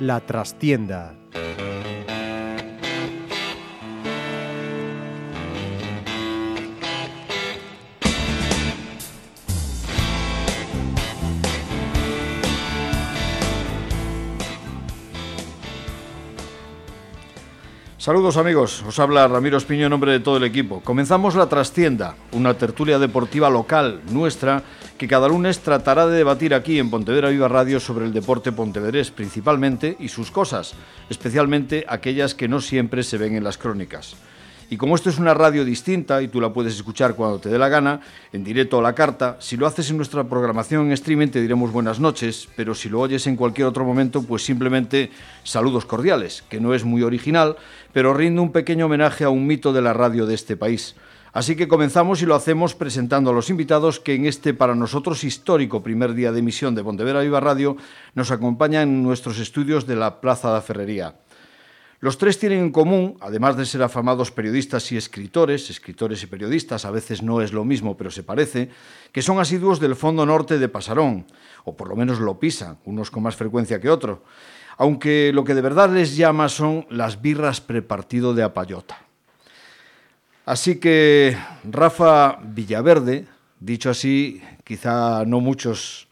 La trastienda Saludos amigos, os habla Ramiro Espiño en nombre de todo el equipo. Comenzamos La Trastienda, una tertulia deportiva local nuestra que cada lunes tratará de debatir aquí en Pontevedra Viva Radio sobre el deporte pontevedrés principalmente y sus cosas, especialmente aquellas que no siempre se ven en las crónicas. Y como esto es una radio distinta y tú la puedes escuchar cuando te dé la gana, en directo o la carta, si lo haces en nuestra programación en streaming te diremos buenas noches, pero si lo oyes en cualquier otro momento, pues simplemente saludos cordiales, que no es muy original, pero rinde un pequeño homenaje a un mito de la radio de este país. Así que comenzamos y lo hacemos presentando a los invitados que en este para nosotros histórico primer día de emisión de Pontevedra Viva Radio nos acompañan en nuestros estudios de la Plaza de la Ferrería. Los tres tienen en común, además de ser afamados periodistas y escritores, escritores y periodistas, a veces no es lo mismo, pero se parece, que son asiduos del fondo norte de Pasarón, o por lo menos lo pisan, unos con más frecuencia que otros, aunque lo que de verdad les llama son las birras prepartido de apayota. Así que Rafa Villaverde, dicho así, quizá no muchos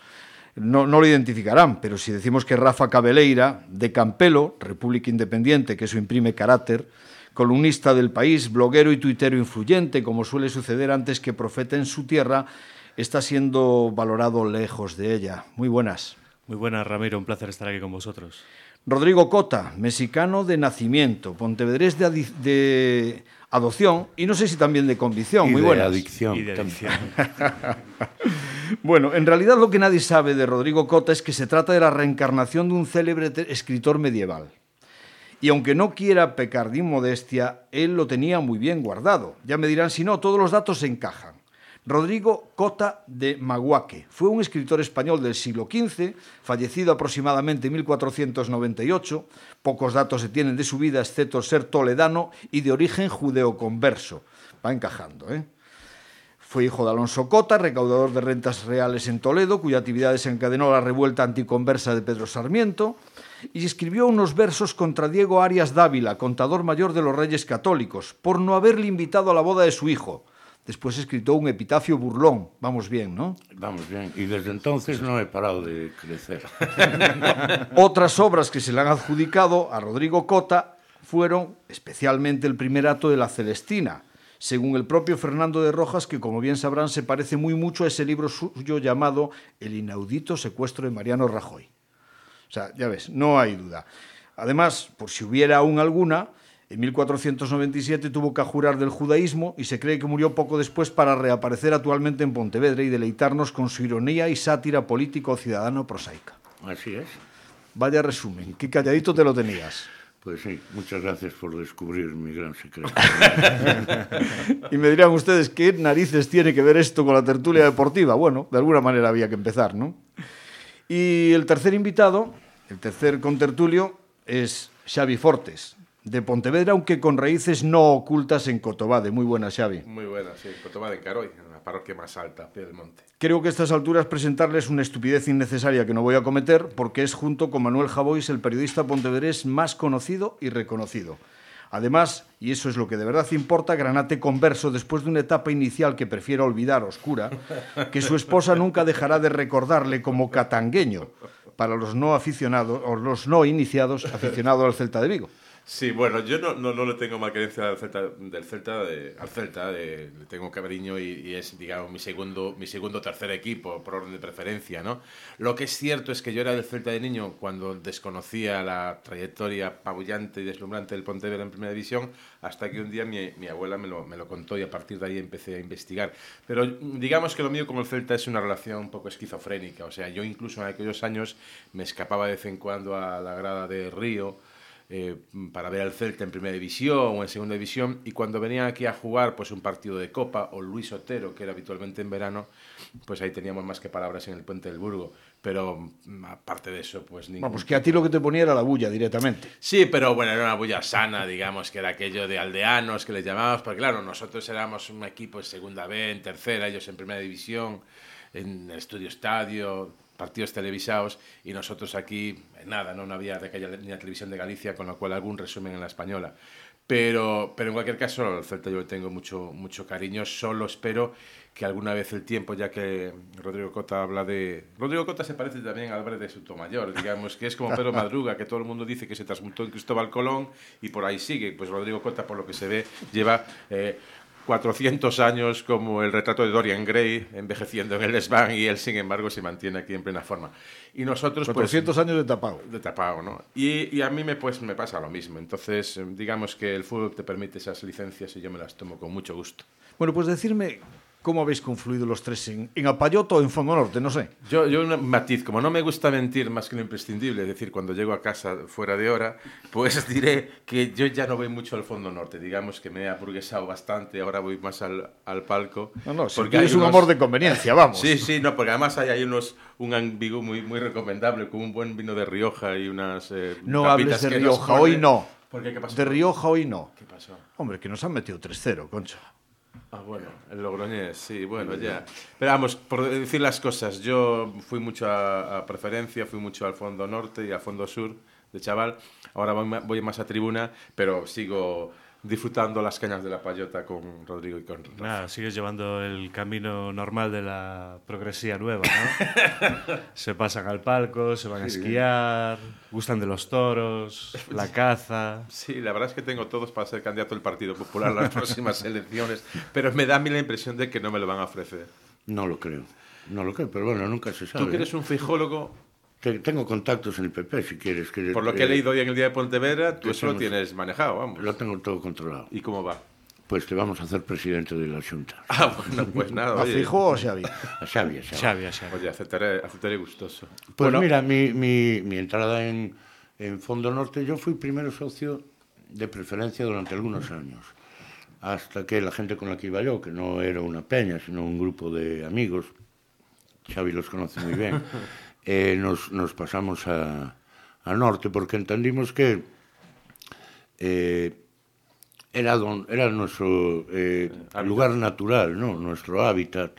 no, lo identificarán, pero si decimos que Rafa Cabeleira, de Campelo, República Independiente, que eso imprime carácter, columnista del país, bloguero y tuitero influyente, como suele suceder antes que profeta en su tierra, está siendo valorado lejos de ella. Muy buenas. Muy buenas, Ramiro, un placer estar aquí con vosotros. Rodrigo Cota, mexicano de nacimiento, pontevedrés de, de adopción y no sé si también de convicción. Muy de adicción. Y de adicción. bueno, en realidad lo que nadie sabe de Rodrigo Cota es que se trata de la reencarnación de un célebre escritor medieval. Y aunque no quiera pecar de inmodestia, él lo tenía muy bien guardado. Ya me dirán si no, todos los datos se encajan. Rodrigo Cota de Maguaque. Fue un escritor español del siglo XV, fallecido aproximadamente en 1498. Pocos datos se tienen de su vida, excepto ser toledano y de origen judeoconverso. Va encajando, ¿eh? Fue hijo de Alonso Cota, recaudador de rentas reales en Toledo, cuya actividad desencadenó la revuelta anticonversa de Pedro Sarmiento, y escribió unos versos contra Diego Arias Dávila, contador mayor de los reyes católicos, por no haberle invitado a la boda de su hijo. Después escrito un epitafio burlón. Vamos bien, ¿no? Vamos bien. Y desde entonces no he parado de crecer. Otras obras que se le han adjudicado a Rodrigo Cota fueron especialmente el primer acto de la Celestina, según el propio Fernando de Rojas, que como bien sabrán se parece muy mucho a ese libro suyo llamado El inaudito secuestro de Mariano Rajoy. O sea, ya ves, no hay duda. Además, por si hubiera aún alguna, en 1497 tuvo que jurar del judaísmo y se cree que murió poco después para reaparecer actualmente en Pontevedra y deleitarnos con su ironía y sátira político-ciudadano prosaica. Así es. Vaya resumen, qué calladito te lo tenías. Pues sí, muchas gracias por descubrir mi gran secreto. y me dirán ustedes, ¿qué narices tiene que ver esto con la tertulia deportiva? Bueno, de alguna manera había que empezar, ¿no? Y el tercer invitado, el tercer contertulio, es Xavi Fortes, de Pontevedra, aunque con raíces no ocultas en Cotobade. Muy buena, Xavi. Muy buena, sí, Cotobade, Caroy, parroquia más alta, del monte. Creo que a estas alturas presentarles una estupidez innecesaria que no voy a cometer, porque es junto con Manuel Javois el periodista pontevedrés más conocido y reconocido. Además, y eso es lo que de verdad importa, Granate converso, después de una etapa inicial que prefiero olvidar, oscura, que su esposa nunca dejará de recordarle como catangueño para los no aficionados o los no iniciados aficionados al Celta de Vigo. Sí, bueno, yo no, no, no le tengo más creencia del Celta, del Celta al Celta, le tengo cariño y, y, es, digamos, mi segundo, mi segundo tercer equipo, por orden de preferencia, ¿no? Lo que es cierto es que yo era del Celta de niño cuando desconocía la trayectoria pabullante y deslumbrante del Pontevedra en Primera División, hasta que un día mi, mi abuela me lo, me lo, contó y a partir de ahí empecé a investigar. Pero digamos que lo mío con el Celta es una relación un poco esquizofrénica, o sea, yo incluso en aquellos años me escapaba de vez en cuando a la grada de Río, eh, para ver al Celta en primera división o en segunda división y cuando venían aquí a jugar pues un partido de Copa o Luis Otero, que era habitualmente en verano, pues ahí teníamos más que palabras en el Puente del Burgo. Pero mm, aparte de eso, pues ningún... Vamos, que a ti lo que te ponía era la bulla directamente. Sí, pero bueno, era una bulla sana, digamos, que era aquello de aldeanos que les llamábamos, porque claro, nosotros éramos un equipo en segunda B, en tercera, ellos en primera división, en el estudio estadio, partidos televisados, y nosotros aquí, nada, no, no había de aquella ni televisión de Galicia, con lo cual algún resumen en la española. Pero, pero en cualquier caso, al Celta yo le tengo mucho, mucho cariño, solo espero que alguna vez el tiempo, ya que Rodrigo Cota habla de... Rodrigo Cota se parece también a Álvarez de Sotomayor, digamos, que es como Pedro Madruga, que todo el mundo dice que se transmutó en Cristóbal Colón y por ahí sigue. Pues Rodrigo Cota, por lo que se ve, lleva... Eh, 400 años como el retrato de Dorian Gray envejeciendo en el desván y él sin embargo se mantiene aquí en plena forma. Y nosotros 400 pues, años de tapado de tapado no y, y, a mí me pues me pasa lo mismo. Entonces digamos que el fútbol te permite esas licencias y yo me las tomo con mucho gusto. Bueno pues decirme ¿Cómo habéis confluido los tres? ¿En, en Apayoto o en Fondo Norte? No sé. Yo, yo un matiz, como no me gusta mentir más que lo imprescindible, es decir, cuando llego a casa fuera de hora, pues diré que yo ya no voy mucho al Fondo Norte. Digamos que me he aburguesado bastante, ahora voy más al, al palco. No, no, porque es un amor de conveniencia, vamos. Sí, sí, no, porque además hay ahí unos, un ambigú muy, muy recomendable, con un buen vino de Rioja y unas. Eh, no hables de Rioja, hoy no. ¿Por qué? ¿Qué pasó? De Rioja hoy no. ¿Qué pasó? Hombre, que nos han metido 3-0, concha. Ah, bueno, el Logroñés, sí, bueno, ya. Pero vamos, por decir las cosas, yo fui mucho a, preferencia, fui mucho al fondo norte y al fondo sur de chaval. Ahora voy, voy más a tribuna, pero sigo disfrutando las cañas de la payota con Rodrigo y con Rafa. Nada, sigues llevando el camino normal de la progresía nueva, ¿no? se pasan al palco, se van a esquiar, gustan de los toros, la caza... Sí, la verdad es que tengo todos para ser candidato del Partido Popular en las próximas elecciones, pero me da a mí la impresión de que no me lo van a ofrecer. No lo creo, no lo creo, pero bueno, nunca se sabe. Tú que eres un fijólogo, tengo contactos en el PP, si quieres. Que, Por lo que he leído hoy en el día de Pontevedra, tú eso lo tienes manejado, vamos. Lo tengo todo controlado. ¿Y cómo va? Pues te vamos a hacer presidente de la Junta. Ah, bueno, pues nada. ¿A Fijo o a Xavi? A Xavi, a Xavi. Xavi, a Xavi. Oye, aceptaré, aceptaré gustoso. Pues bueno, mira, mi, mi, mi entrada en, en Fondo Norte, yo fui primero socio de preferencia durante algunos años. Hasta que la gente con la que iba yo, que no era una peña, sino un grupo de amigos, Xavi los conoce muy bien, eh, nos, nos pasamos a, a norte porque entendimos que eh, era don, era nuestro eh, lugar natural, ¿no? nuestro hábitat.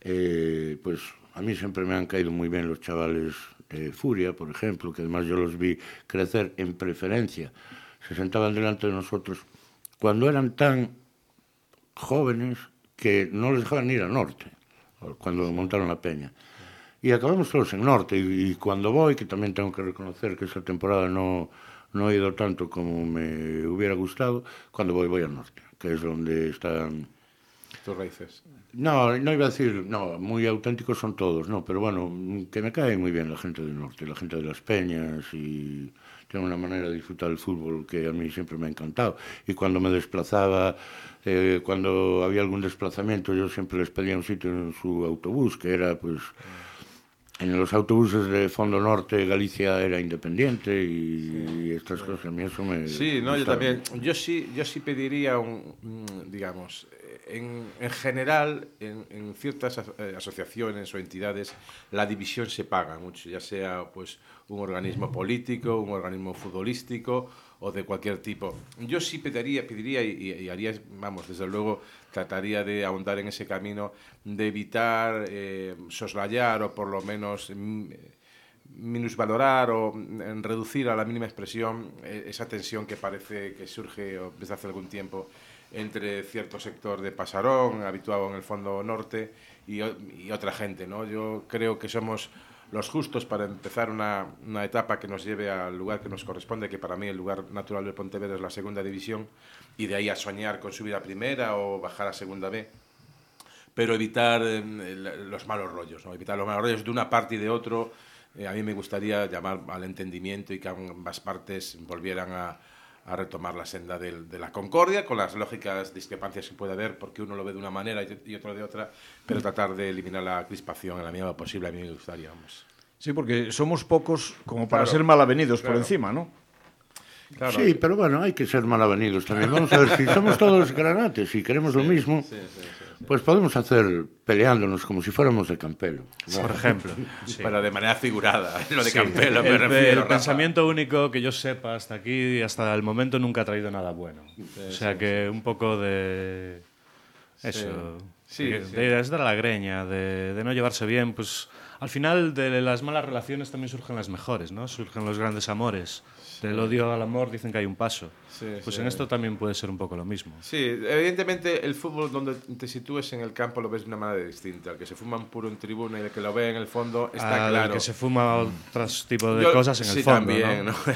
Eh, pues a mí siempre me han caído muy bien los chavales de Furia, por ejemplo, que además yo los vi crecer en preferencia. Se sentaban delante de nosotros cuando eran tan jóvenes que no les dejaban ir al norte, cuando montaron la peña e acabamos todos en Norte e, e cuando voy, que tamén tengo que reconocer que esa temporada no, no he ido tanto como me hubiera gustado, cuando voy voy al Norte, que es donde están... Tus raíces. No, no iba a decir, no, muy auténticos son todos, no, pero bueno, que me cae muy bien la gente del norte, la gente de las peñas y tiene una manera de disfrutar el fútbol que a mí siempre me ha encantado. Y cuando me desplazaba, eh, cuando había algún desplazamiento, yo siempre les pedía un sitio en su autobús, que era pues... En los autobuses de Fondo Norte Galicia era independiente y, y estas cosas a mí eso me Sí, no, yo también. Yo sí, yo sí pediría un, digamos, en, en general, en, en ciertas asociaciones o entidades, la división se paga mucho, ya sea pues un organismo político, un organismo futbolístico o de cualquier tipo. Yo sí pediría, pediría y, y haría, vamos, desde luego, trataría de ahondar en ese camino de evitar eh, soslayar o por lo menos minusvalorar o en reducir a la mínima expresión esa tensión que parece que surge desde hace algún tiempo entre cierto sector de Pasarón, habituado en el fondo norte, y, y otra gente. ¿no? Yo creo que somos los justos para empezar una, una, etapa que nos lleve al lugar que nos corresponde, que para mí el lugar natural de Pontevedra es la segunda división, y de ahí a soñar con subir a primera o bajar a segunda B, pero evitar eh, los malos rollos, ¿no? evitar los malos rollos de una parte y de otro. Eh, a mí me gustaría llamar al entendimiento y que ambas partes volvieran a, a retomar la senda del, de la concordia, con las lógicas discrepancias que puede haber, porque uno lo ve de una manera y otro de otra, pero tratar de eliminar la crispación en la medida posible, a mí me gustaría. Vamos. Sí, porque somos pocos como para claro, ser mal avenidos claro. por encima, ¿no? Claro. Sí, pero bueno, hay que ser malavenidos también. Vamos a ver, si somos todos granates y queremos lo mismo, pues podemos hacer peleándonos como si fuéramos de Campelo. Por ejemplo. sí. Pero de manera figurada, lo de Sí. Campelo me el, refiero. el Rafa. pensamiento único que yo sepa hasta aquí, hasta el momento, nunca ha traído nada bueno. o sea que un poco de. Eso. Sí, de, sí. de- a la greña, de, de no llevarse bien. Pues al final de las malas relaciones también surgen las mejores, ¿no? Surgen los grandes amores. Del odio al amor dicen que hay un paso. Sí, pues sí. en esto también puede ser un poco lo mismo. Sí, evidentemente el fútbol donde te sitúes en el campo lo ves de una manera distinta. El que se fuma un puro en tribuna y el que lo ve en el fondo está Al claro. que se fuma otros tipos de Yo- cosas en el fondo. también, ¿no? ¿no?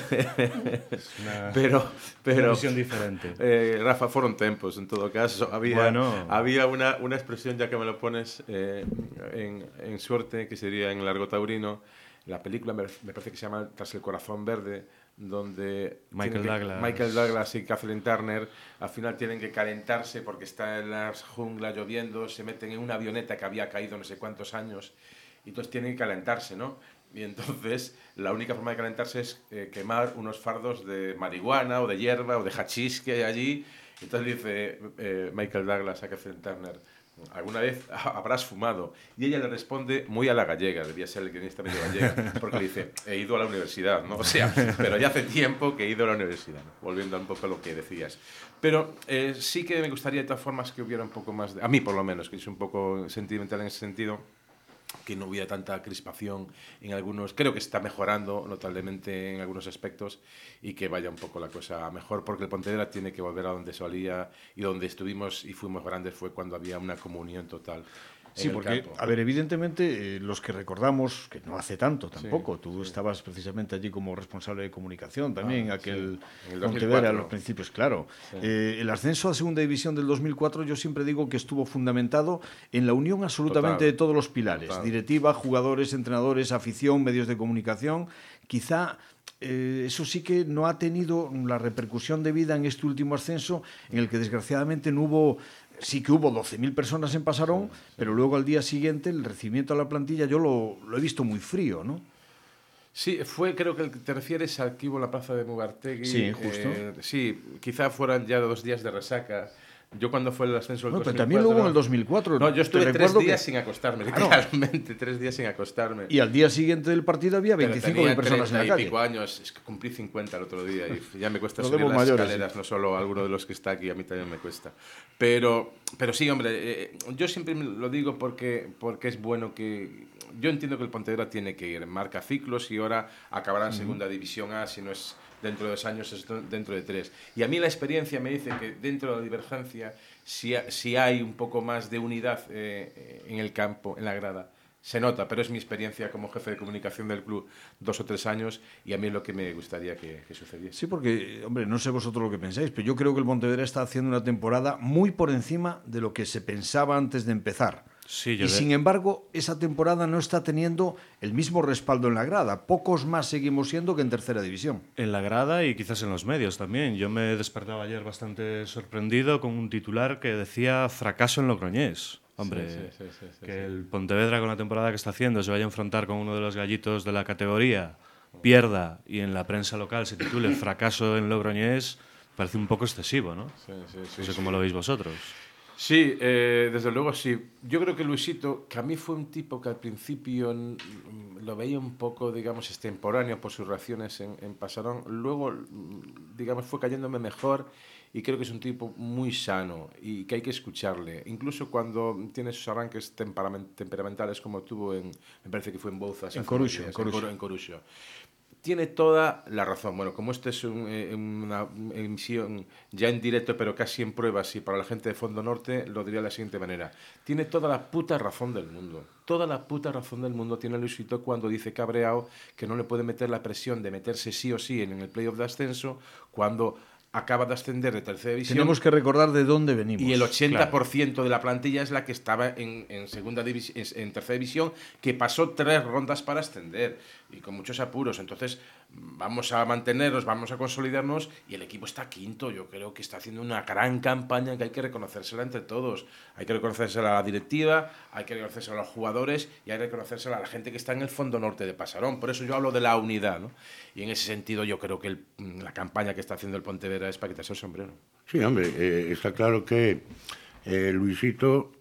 Una- pero, una pero visión diferente. eh, Rafa, fueron tempos en todo caso. Había, Bueno. había una, una expresión, ya que me lo pones, eh, en, en suerte, que sería en Largo Taurino. La película me, me parece que se llama Tras el corazón verde, donde Michael tienen que- Douglas. Michael Douglas y Kathleen Turner al final tienen que calentarse porque está en la jungla lloviendo, se meten en una avioneta que había caído no sé cuántos años y entonces tienen que calentarse, ¿no? Y entonces la única forma de calentarse es eh, quemar unos fardos de marihuana o de hierba o de hachís que hay allí. Entonces dice eh, Michael Douglas a Kathleen Turner, ¿alguna vez habrás fumado? Y ella le responde muy a la gallega, debía ser el guionista medio gallega, porque le dice, he ido a la universidad, ¿no? O sea, pero ya hace tiempo que he ido a la universidad, volviendo un poco a lo que decías. Pero eh, sí que me gustaría de todas formas que hubiera un poco más, de, a mí por lo menos, que soy un poco sentimental en ese sentido, que no hubiera tanta crispación en algunos. Creo que está mejorando notablemente en algunos aspectos y que vaya un poco la cosa mejor, porque el Pontevedra tiene que volver a donde solía y donde estuvimos y fuimos grandes fue cuando había una comunión total. Sí, porque, campo. a ver, evidentemente, eh, los que recordamos, que no hace tanto tampoco, tú estabas precisamente allí como responsable de comunicación también, Ah, aquel sí, Pontevedra a 2004. los principios, claro. Eh, el ascenso a Segunda División del 2004 yo siempre digo que estuvo fundamentado en la unión absolutamente Total. de todos los pilares, Total. directiva, jugadores, entrenadores, afición, medios de comunicación. Quizá eh, eso sí que no ha tenido la repercusión debida en este último ascenso, en el que desgraciadamente no hubo, sí que hubo 12.000 personas en Pasarón, pero luego al día siguiente el recibimiento a la plantilla yo lo, lo he visto muy frío, ¿no? Sí, fue, creo que el que te refieres al que hubo en la plaza de Mugartegui. Sí, justo. eh, sí, quizá fueran ya dos días de resaca. Yo cuando fue el ascenso del No, pero 2004, también lo hubo en el 2004. No, yo estuve tres recuerdo que- días sin acostarme, literalmente, tres días sin acostarme. Y al día siguiente del partido había Pero 25.000 tenía personas en la 30 y calle. pico años, es que cumplí 50 el otro día y ya me cuesta subir las mayores, escaleras, no solo a alguno de los que está aquí, a mí también me cuesta. Pero, pero sí, hombre, eh, yo siempre lo digo porque, porque es bueno que... Yo entiendo que el Pontevedra tiene que ir, marca ciclos y ahora acabará en Segunda División A, si no es dentro de dos años, es dentro de tres. Y a mí la experiencia me dice que dentro de la divergencia, si, si hay un poco más de unidad eh, eh, en el campo, en la grada, se nota, pero es mi experiencia como jefe de comunicación del club dos o tres años y a mí es lo que me gustaría que, que sucediese. Sí, porque, hombre, no sé vosotros lo que pensáis, pero yo creo que el Pontevedra está haciendo una temporada muy por encima de lo que se pensaba antes de empezar. Sí, y sin embargo, esa temporada no está teniendo el mismo respaldo en la grada. Pocos más seguimos siendo que en tercera división. En la grada y quizás en los medios también. Yo me despertaba ayer bastante sorprendido con un titular que decía fracaso en Logroñés. Hombre, Sí, sí, que el Pontevedra con la temporada que está haciendo se vaya a enfrentar con uno de los gallitos de la categoría, pierda y en la prensa local se titule fracaso en Logroñés, parece un poco excesivo, ¿no? No sé cómo lo veis vosotros. Sí, eh, desde luego sí. Yo creo que Luisito, que a mí fue un tipo que al principio lo veía un poco, digamos, extemporáneo por sus reacciones en, en Pasarón, luego, digamos, fue cayéndome mejor y creo que es un tipo muy sano y que hay que escucharle. Incluso cuando tiene sus arranques temperamen- temperamentales como tuvo en, me parece que fue en Bouzas. En días, en Coruxo. Tiene toda la razón. Bueno, como esto es un, eh, una emisión ya en directo, pero casi en pruebas, y para la gente de Fondo Norte, lo diría de la siguiente manera. Tiene toda la puta razón del mundo. Toda la puta razón del mundo tiene Luisito cuando dice cabreado que no le puede meter la presión de meterse sí o sí en el playoff de ascenso cuando acaba de ascender de tercera división. Tenemos que recordar de dónde venimos. Y el 80% de la plantilla es la que estaba en, en segunda divisi- en, en tercera división, que pasó tres rondas para ascender y con muchos apuros. Entonces, vamos a mantenernos, vamos a consolidarnos y el equipo está quinto. Yo creo que está haciendo una gran campaña que hay que reconocérsela entre todos. Hay que reconocérsela a la directiva, hay que reconocérsela a los jugadores y hay que reconocérsela a la gente que está en el fondo norte de Pasarón. Por eso yo hablo de la unidad. ¿no? Y en ese sentido yo creo que la campaña que está haciendo el Pontevedra es para quitarse el sombrero. Sí, hombre, eh, está claro que eh, Luisito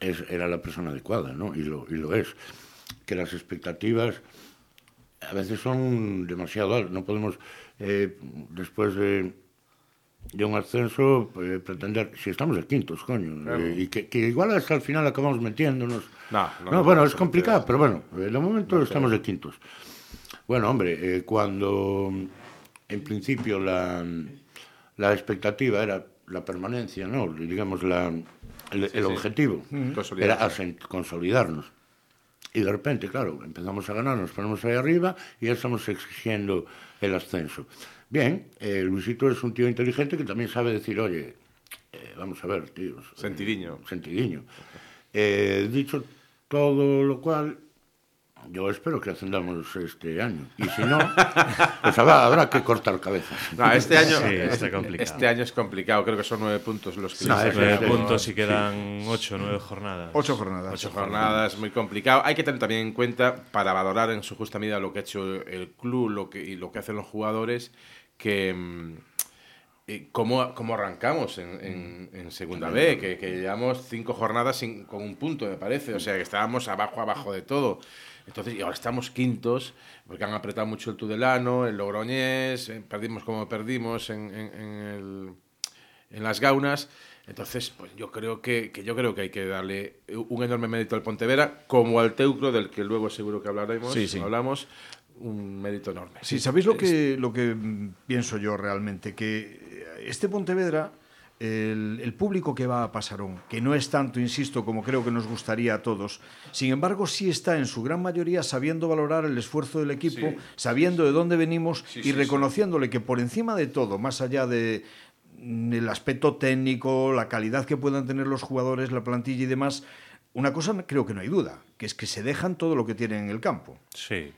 es, era la persona adecuada, ¿no? Y lo, y lo es. Que las expectativas a veces son demasiado altas. No podemos, eh, después de, de, un ascenso, eh, pretender, si estamos de quintos, coño, claro. eh, y que, que, igual hasta el final acabamos metiéndonos. No, no, no bueno, es complicado, pero bueno, de momento no, estamos de quintos. Bueno, hombre, eh, cuando en principio la, la expectativa era la permanencia, ¿no? digamos, la, el, el sí, objetivo sí. era consolidarnos. Y de repente, claro, empezamos a ganar, nos ponemos ahí arriba y ya estamos exigiendo el ascenso. Bien, eh, Luisito es un tío inteligente que también sabe decir, oye, eh, vamos a ver, tíos. Sentidiño. Eh, sentidiño. Dicho todo lo cual, yo espero que ascendamos este año. Y si no, pues habrá, habrá que cortar cabezas. No, este año, sí, este, complicado. este año es complicado. Creo que son nueve puntos los que... No, nueve puntos y quedan ocho, nueve jornadas. Ocho jornadas. Ocho jornadas, muy complicado. Hay que tener también en cuenta, para valorar en su justa medida lo que ha hecho el club lo que, y lo que hacen los jugadores, que... Eh, ¿Cómo, ¿Cómo, arrancamos en, en, en Segunda B? Que, que, llevamos cinco jornadas sin, con un punto, me parece. O sea, que estábamos abajo, abajo de todo. Entonces, y ahora estamos quintos, porque han apretado mucho el Tudelano, el Logroñés, eh, perdimos como perdimos en, en, en, el, en las Gaunas. Entonces, pues yo creo que, que, yo creo que hay que darle un enorme mérito al Pontevera, como al Teucro, del que luego seguro que hablaremos, sí, sí. hablamos, un mérito enorme. Sí, ¿sabéis lo que, lo que pienso yo realmente? Que este Pontevedra el, el, público que va a Pasarón, que no es tanto, insisto, como creo que nos gustaría a todos, sin embargo sí está en su gran mayoría sabiendo valorar el esfuerzo del equipo, sí. sabiendo de dónde venimos sí, y sí, reconociéndole que por encima de todo, más allá de el aspecto técnico, la calidad que puedan tener los jugadores, la plantilla y demás, una cosa creo que no hay duda, que es que se dejan todo lo que tienen en el campo. Sí,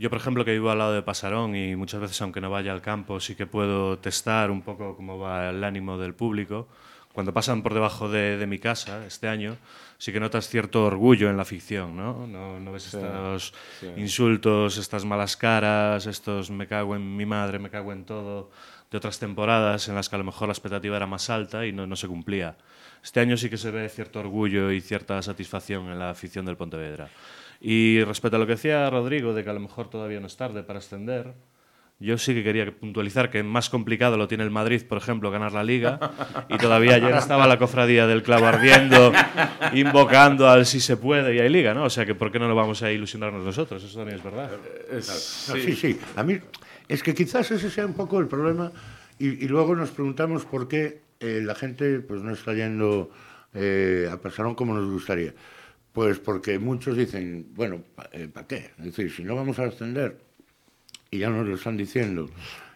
yo, por ejemplo, que vivo al lado de Pasarón y muchas veces, aunque no vaya al campo, sí que puedo testar un poco cómo va el ánimo del público. Cuando pasan por debajo de, de mi casa este año, sí que notas cierto orgullo en la ficción, ¿no? No, no ves sí, estos sí. insultos, estas malas caras, estos me cago en mi madre, me cago en todo, de otras temporadas en las que a lo mejor la expectativa era más alta y no, no se cumplía. Este año sí que se ve cierto orgullo y cierta satisfacción en la afición del Pontevedra. Y respecto a lo que decía Rodrigo, de que a lo mejor todavía no es tarde para ascender, yo sí que quería puntualizar que más complicado lo tiene el Madrid, por ejemplo, ganar la Liga. Y todavía ayer estaba la cofradía del clavo ardiendo, invocando al si se puede y hay Liga, ¿no? O sea que ¿por qué no lo vamos a ilusionarnos nosotros? Eso también es verdad. Es, sí. sí, sí. A mí es que quizás ese sea un poco el problema y, y luego nos preguntamos por qué eh, la gente pues no está yendo eh, a Pasarón como nos gustaría. Pues porque muchos dicen, bueno, eh, ¿para qué? Es decir, si no vamos a ascender, y ya nos lo están diciendo,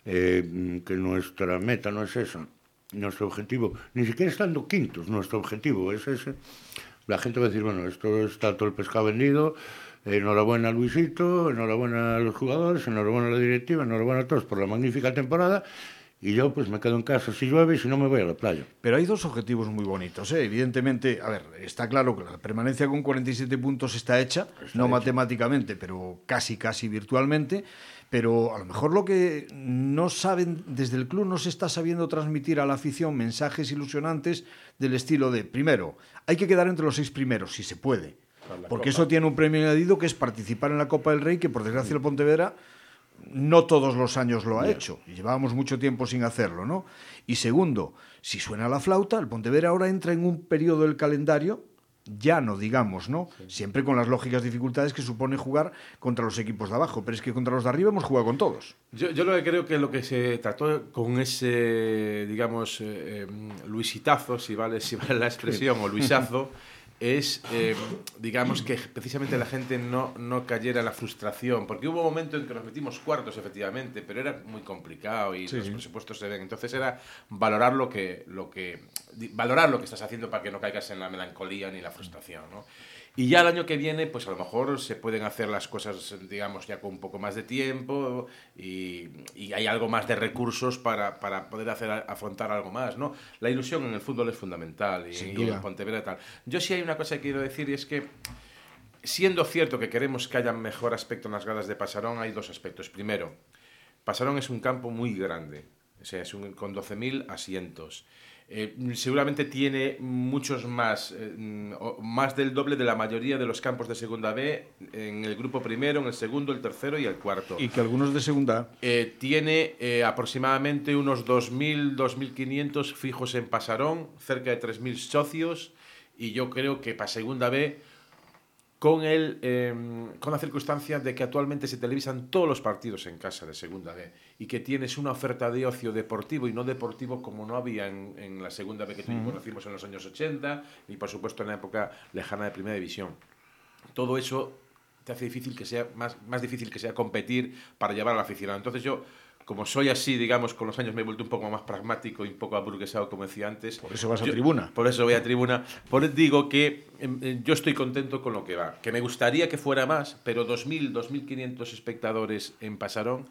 eh, que nuestra meta no es esa, nuestro objetivo, ni siquiera estando quintos, nuestro objetivo es ese, la gente va a decir, bueno, esto está todo el pescado vendido, enhorabuena a Luisito, enhorabuena a los jugadores, enhorabuena a la directiva, enhorabuena a todos por la magnífica temporada, y yo pues me quedo en casa si llueve y si no me voy a la playa. Pero hay dos objetivos muy bonitos. ¿eh? Evidentemente, a ver, está claro que la permanencia con 47 puntos está hecha, está no hecha. matemáticamente, pero casi, casi virtualmente. Pero a lo mejor lo que no saben, desde el club no se está sabiendo transmitir a la afición mensajes ilusionantes del estilo de, primero, hay que quedar entre los seis primeros, si se puede. Porque Copa. eso tiene un premio añadido que es participar en la Copa del Rey, que por desgracia el Pontevedra no todos los años lo ha hecho. Llevábamos mucho tiempo sin hacerlo, ¿no? Y segundo, si suena la flauta, el Pontevedra ahora entra en un periodo del calendario ya no digamos, ¿no? Sí. Siempre con las lógicas dificultades que supone jugar contra los equipos de abajo, pero es que contra los de arriba hemos jugado con todos. Yo, yo lo que creo que lo que se trató con ese, digamos, eh, eh, Luisitazo, si vale, si vale la expresión, sí. o Luisazo, es, eh, digamos, que precisamente la gente no, no cayera en la frustración, porque hubo un momento en que nos metimos cuartos, efectivamente, pero era muy complicado y sí, los presupuestos se ven. Entonces era valorar lo que, lo que, valorar lo que estás haciendo para que no caigas en la melancolía ni la frustración, ¿no? Y ya el año que viene, pues a lo mejor se pueden hacer las cosas, digamos, ya con un poco más de tiempo y, hay algo más de recursos para, para, poder hacer afrontar algo más, ¿no? La ilusión en el fútbol es fundamental y, y en Pontevedra tal. Yo sí hay una cosa que quiero decir y es que siendo cierto que queremos que haya mejor aspecto en las gradas de Pasarón, hay dos aspectos. Primero, Pasarón es un campo muy grande, o sea, es un, con 12.000 asientos. Eh, seguramente tiene muchos más, eh, más del doble de la mayoría de los campos de Segunda B en el grupo primero, en el segundo, el tercero y el cuarto. Y que algunos de Segunda eh, tiene aproximadamente unos 2.000, 2.500 fijos en Pasarón, cerca de 3.000 socios, y yo creo que para Segunda B con, el, em, con la circunstancia de que actualmente se televisan todos los partidos en casa de Segunda B y que tienes una oferta de ocio deportivo y no deportivo como no había en, la Segunda B que tú conocimos en los años 80 y por supuesto en la época lejana de Primera División. Todo eso te hace difícil que sea más, más difícil que sea competir para llevar al aficionado. Entonces yo como soy así, digamos, con los años me he vuelto un poco más pragmático y un poco aburguesado, como decía antes. Por eso vas a tribuna. Por eso voy a tribuna. Por eso digo que em, yo estoy contento con lo que va. Que me gustaría que fuera más, pero 2.000, 2.500 espectadores en Pasarón eh,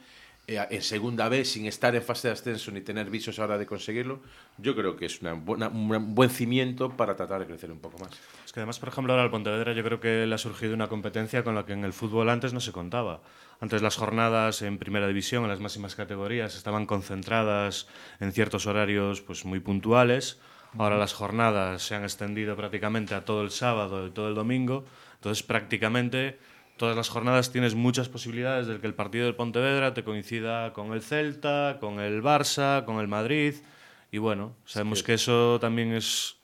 en segunda vez, sin estar en fase de ascenso ni tener visos ahora de conseguirlo, yo creo que es una un buen cimiento para tratar de crecer un poco más. Es que además, por ejemplo, ahora al Pontevedra yo creo que le ha surgido una competencia con la que en el fútbol antes no se contaba. Antes las jornadas en primera división, en las máximas categorías, estaban concentradas en ciertos horarios pues, muy puntuales. Ahora las jornadas se han extendido prácticamente a todo el sábado y todo el domingo. Entonces, prácticamente todas las jornadas tienes muchas posibilidades de que el partido del Pontevedra te coincida con el Celta, con el Barça, con el Madrid. Y bueno, sabemos que... eso también es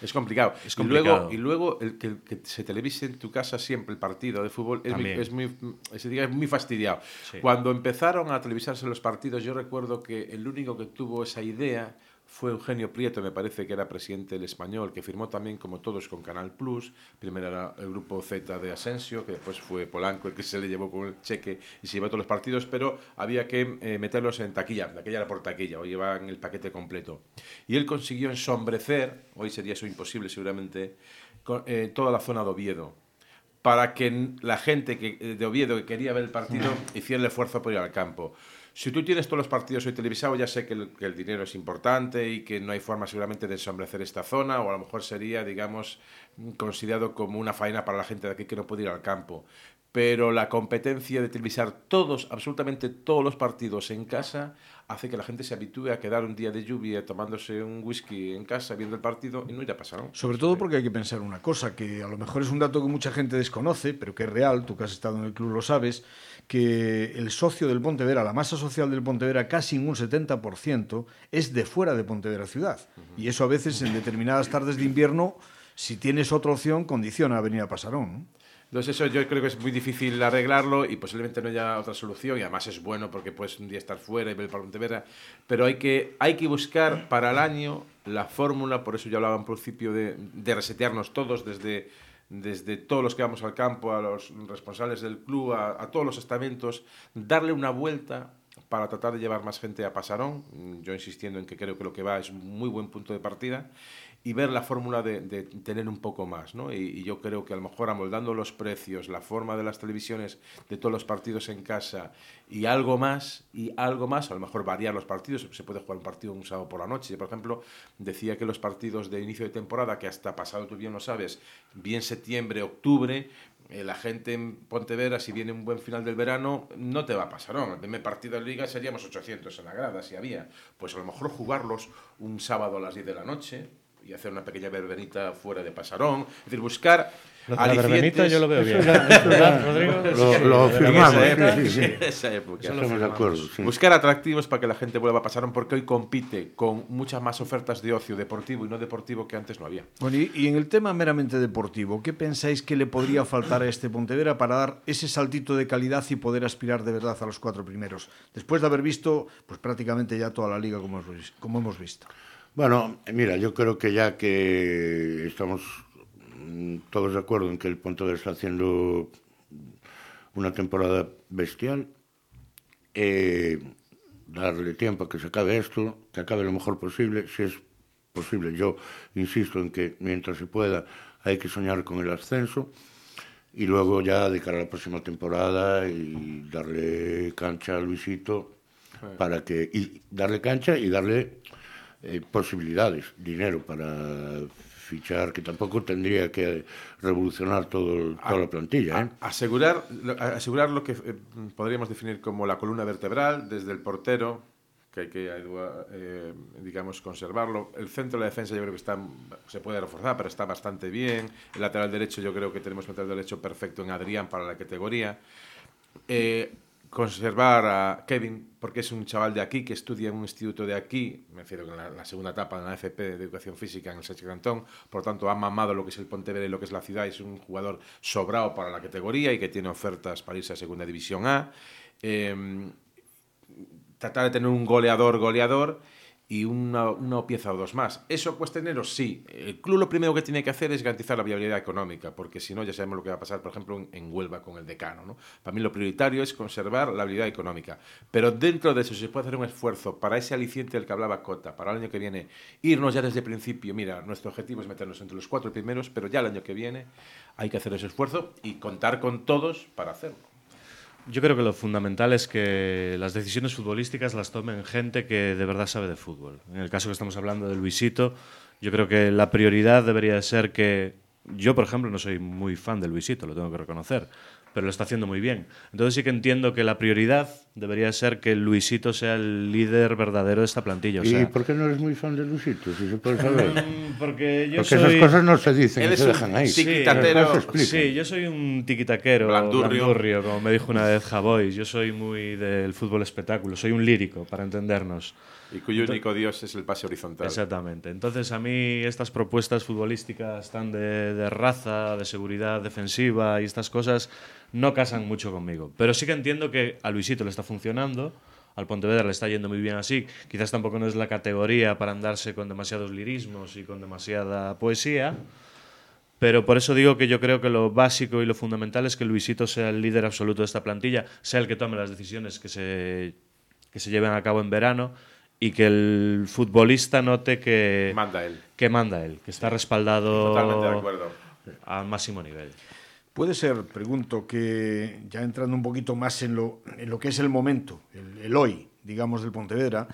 es complicado. Es complicado. Y luego, el que, se televise en tu casa siempre el partido de fútbol es muy, es muy, es muy fastidiado. Cuando empezaron a televisarse los partidos, yo recuerdo que el único que tuvo esa idea fue Eugenio Prieto, me parece que era presidente del Español, que firmó también, como todos, con Canal Plus. Primero era el grupo Z de Asensio, que después fue Polanco el que se le llevó con el cheque y se llevó todos los partidos, pero había que eh, meterlos en taquilla. Taquilla era por taquilla, o llevaban el paquete completo. Y él consiguió ensombrecer, hoy sería eso imposible seguramente, eh, toda la zona de Oviedo para que la gente que, eh, de Oviedo que quería ver el partido hiciera el esfuerzo por ir al campo. Si tú tienes todos los partidos hoy televisados, ya sé que el, dinero es importante y que no hay forma seguramente de ensombrecer esta zona, o a lo mejor sería, digamos, considerado como una faena para la gente de aquí que no puede ir al campo. Pero la competencia de televisar todos, absolutamente todos los partidos en casa, hace que la gente se habitúe a quedar un día de lluvia tomándose un whisky en casa viendo el partido y no ya pasaron. Sobre todo porque hay que pensar una cosa, que a lo mejor es un dato que mucha gente desconoce, pero que es real, tú que has estado en el club lo sabes, que el socio del Pontevedra, la masa social del Pontevedra, casi un 70%, es de fuera de Pontevedra ciudad. Y eso a veces en determinadas tardes de invierno, si tienes otra opción, condiciona a venir a Pasarón. Entonces eso yo creo que es muy difícil arreglarlo y posiblemente no haya otra solución y además es bueno porque puedes un día estar fuera y ver el Pontevedra, pero hay que, hay que buscar para el año la fórmula, por eso yo hablaba en principio de, de resetearnos todos desde desde todos los que vamos al campo, a los responsables del club, a, todos los estamentos, darle una vuelta para tratar de llevar más gente a Pasarón, yo insistiendo en que creo que lo que va es un muy buen punto de partida, y ver la fórmula de, tener un poco más. ¿no? Y, yo creo que a lo mejor amoldando los precios, la forma de las televisiones de todos los partidos en casa y algo más, y algo más, a lo mejor variar los partidos, se puede jugar un partido un sábado por la noche. Por ejemplo, decía que los partidos de inicio de temporada, que hasta pasado tú bien lo sabes, bien septiembre, octubre, eh, la gente en Pontevedra, si viene un buen final del verano, no te va a pasar. ¿no? El primer partido de liga seríamos 800 en la grada, si había. Pues a lo mejor jugarlos un sábado a las 10 de la noche, y hacer una pequeña verbenita fuera de Pasarón. Es decir, buscar la verbenita yo lo veo bien. Rodrigo? Lo, firmamos. Esa época. de acuerdo. Buscar atractivos para que la gente vuelva a Pasarón porque hoy compite con muchas más ofertas de ocio deportivo y no deportivo que antes no había. Bueno, y, y en el tema meramente deportivo, ¿qué pensáis que le podría faltar a este Pontevedra para dar ese saltito de calidad y poder aspirar de verdad a los cuatro primeros? Después de haber visto pues prácticamente ya toda la liga como, como hemos visto. Bueno, mira, yo creo que ya que estamos mm, todos de acuerdo en que el Pontevedra está haciendo una temporada bestial, eh, darle tiempo a que se acabe esto, que acabe lo mejor posible, si es posible. Yo insisto en que mientras se pueda hay que soñar con el ascenso y luego ya de cara a la próxima temporada y darle cancha a Luisito para que y darle cancha y darle eh, posibilidades, dinero para fichar, que tampoco tendría que revolucionar todo, toda la plantilla. ¿eh? Asegurar, asegurar lo que eh, podríamos definir como la columna vertebral, desde el portero, que hay que, eh, digamos, conservarlo. El centro de la defensa yo creo que está, se puede reforzar, pero está bastante bien. El lateral derecho yo creo que tenemos un lateral derecho perfecto en Adrián para la categoría. Eh, conservar a Kevin, porque es un chaval de aquí que estudia en un instituto de aquí, me refiero en la, segunda etapa en la FP de Educación Física en el Sánchez Cantón, por tanto ha mamado lo que es el Pontevedra y lo que es la ciudad, es un jugador sobrado para la categoría y que tiene ofertas para irse a Segunda División A. Eh, tratar de tener un goleador, goleador y una, una, pieza o dos más. ¿Eso cuesta dinero? Sí. El club lo primero que tiene que hacer es garantizar la viabilidad económica, porque si no ya sabemos lo que va a pasar, por ejemplo, en, Huelva con el decano. ¿no? Para mí lo prioritario es conservar la viabilidad económica. Pero dentro de eso, si se puede hacer un esfuerzo para ese aliciente del que hablaba Cota, para el año que viene, irnos ya desde el principio, mira, nuestro objetivo es meternos entre los cuatro primeros, pero ya el año que viene hay que hacer ese esfuerzo y contar con todos para hacerlo. Yo creo que lo fundamental es que las decisiones futbolísticas las tomen gente que de verdad sabe de fútbol. En el caso que estamos hablando de Luisito, yo creo que la prioridad debería ser que yo, por ejemplo, no soy muy fan de Luisito, lo tengo que reconocer, pero lo está haciendo muy bien. Entonces sí que entiendo que la prioridad debería ser que Luisito sea el líder verdadero de esta plantilla. ¿Y por qué no eres muy fan de Luisito? Si se puede saber. Mm, porque yo porque esas cosas no se dicen, se dejan ahí. Sí, yo soy un tiquitaquero, blandurrio. como me dijo una vez Javois. Yo soy muy del fútbol espectáculo, soy un lírico, para entendernos. Y cuyo único dios es el pase horizontal. Exactamente. Entonces, a mí estas propuestas futbolísticas tan de, de, raza, de seguridad defensiva y estas cosas no casan mucho conmigo. Pero sí que entiendo que a Luisito le está funcionando, al Pontevedra le está yendo muy bien así. Quizás tampoco no es la categoría para andarse con demasiados lirismos y con demasiada poesía. Pero por eso digo que yo creo que lo básico y lo fundamental es que Luisito sea el líder absoluto de esta plantilla, sea el que tome las decisiones que se, que se lleven a cabo en verano y que el futbolista note que manda él, que, manda él, que está respaldado Totalmente de acuerdo. al máximo nivel. Puede ser, pregunto, que ya entrando un poquito más en lo, en lo que es el momento, el, el, hoy, digamos, del Pontevedra,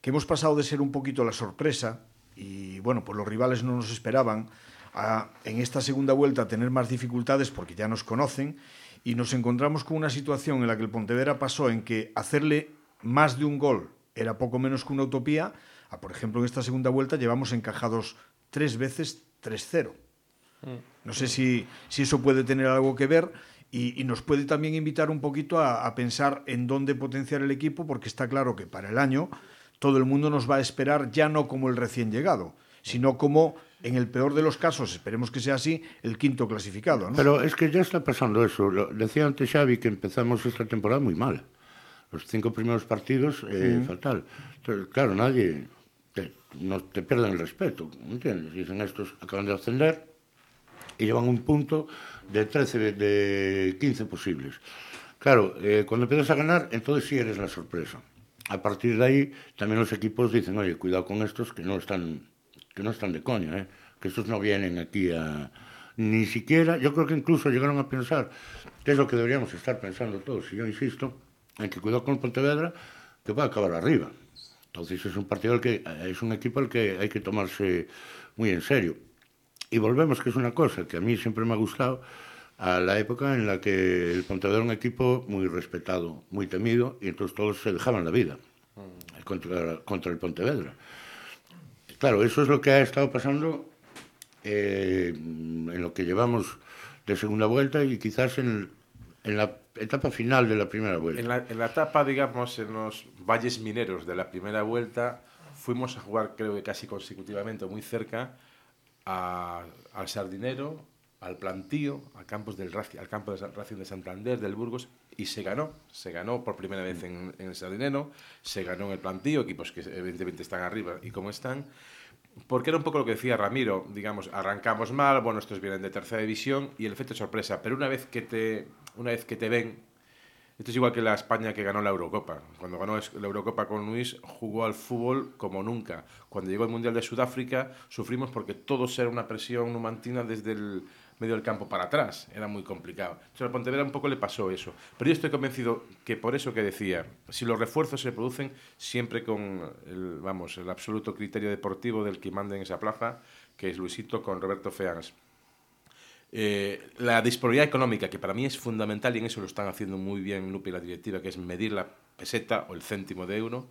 que hemos pasado de ser un poquito la sorpresa, y bueno, pues los rivales no nos esperaban, a en esta segunda vuelta a tener más dificultades porque ya nos conocen, y nos encontramos con una situación en la que el Pontevedra pasó en que hacerle más de un gol era poco menos que una utopía, a, por ejemplo, en esta segunda vuelta llevamos encajados tres veces 3-0. No sé si, si, eso puede tener algo que ver y, nos puede también invitar un poquito a, pensar en dónde potenciar el equipo, porque está claro que para el año todo el mundo nos va a esperar ya no como el recién llegado, sino como, en el peor de los casos, esperemos que sea así, el quinto clasificado. ¿no? Pero es que ya está pasando eso. Decía antes Xavi que empezamos esta temporada muy mal. Os cinco primeros partidos é eh, mm. fatal. Entonces, claro, nadie te, no, te pierden el respeto, ¿entiendes? Dicen estos acaban de ascender e llevan un punto de 13 de, de 15 posibles. Claro, eh, cuando empiezas a ganar, entonces sí eres la sorpresa. A partir de ahí, también los equipos dicen, oye, cuidado con estos que no están, que no están de coña, ¿eh? que estos no vienen aquí a... Ni siquiera, yo creo que incluso llegaron a pensar, que es lo que deberíamos estar pensando todos, y yo insisto, en que cuidado con el Pontevedra, que va a acabar arriba. Entonces es un partido al que, es un equipo al que hay que tomarse muy en serio. Y volvemos, que es una cosa que a mí siempre me ha gustado, a la época en la que el Pontevedra era un equipo muy respetado, muy temido, y entonces todos se dejaban la vida contra, contra el Pontevedra. Claro, eso es lo que ha estado pasando eh, en lo que llevamos de segunda vuelta y quizás en, en, la etapa final de la primera vuelta. En la, en la etapa, digamos, en los valles mineros de la primera vuelta, fuimos a jugar, creo que casi consecutivamente, muy cerca, a, al Sardinero, al Plantío, al, campos del, al campo de Racing de Santander, del Burgos, y se ganó. Se ganó por primera vez en, en, el Sardinero, se ganó en el Plantío, equipos que evidentemente están arriba y como están. Porque era un poco lo que decía Ramiro, digamos, arrancamos mal, bueno, estos vienen de tercera división y el efecto sorpresa, pero una vez que te, una vez que te ven, Esto es igual que la España que ganó la Eurocopa. Cuando ganó la Eurocopa con Luis, jugó al fútbol como nunca. Cuando llegó el Mundial de Sudáfrica, sufrimos porque todo era una presión numantina desde el medio del campo para atrás. Era muy complicado. Entonces a Pontevedra un poco le pasó eso. Pero yo estoy convencido que por eso que decía, si los refuerzos se producen siempre con el, vamos, el absoluto criterio deportivo del que manda en esa plaza, que es Luisito con Roberto Feans. Eh, la disponibilidad económica, que para mí es fundamental y en eso lo están haciendo muy bien Lupe y la directiva, que es medir la peseta o el céntimo de euro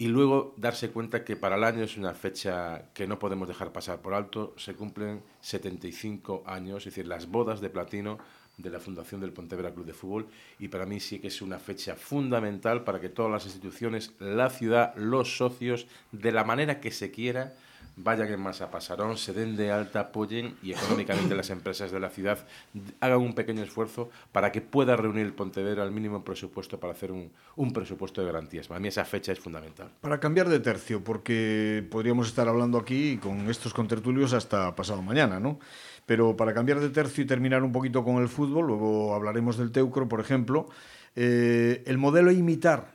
y luego darse cuenta que para el año es una fecha que no podemos dejar pasar por alto. Se cumplen 75 años, es decir, las bodas de platino de la fundación del Pontevedra Club de Fútbol y para mí sí que es una fecha fundamental para que todas las instituciones, la ciudad, los socios, de la manera que se quiera, vayan en masa Pasarón, se den de alta, apoyen y económicamente las empresas de la ciudad hagan un pequeño esfuerzo para que pueda reunir el Pontevedra al mínimo presupuesto para hacer un, un presupuesto de garantías. Para mí esa fecha es fundamental. Para cambiar de tercio, porque podríamos estar hablando aquí con estos contertulios hasta pasado mañana, ¿no? Pero para cambiar de tercio y terminar un poquito con el fútbol, luego hablaremos del Teucro, por ejemplo, eh, el modelo imitar,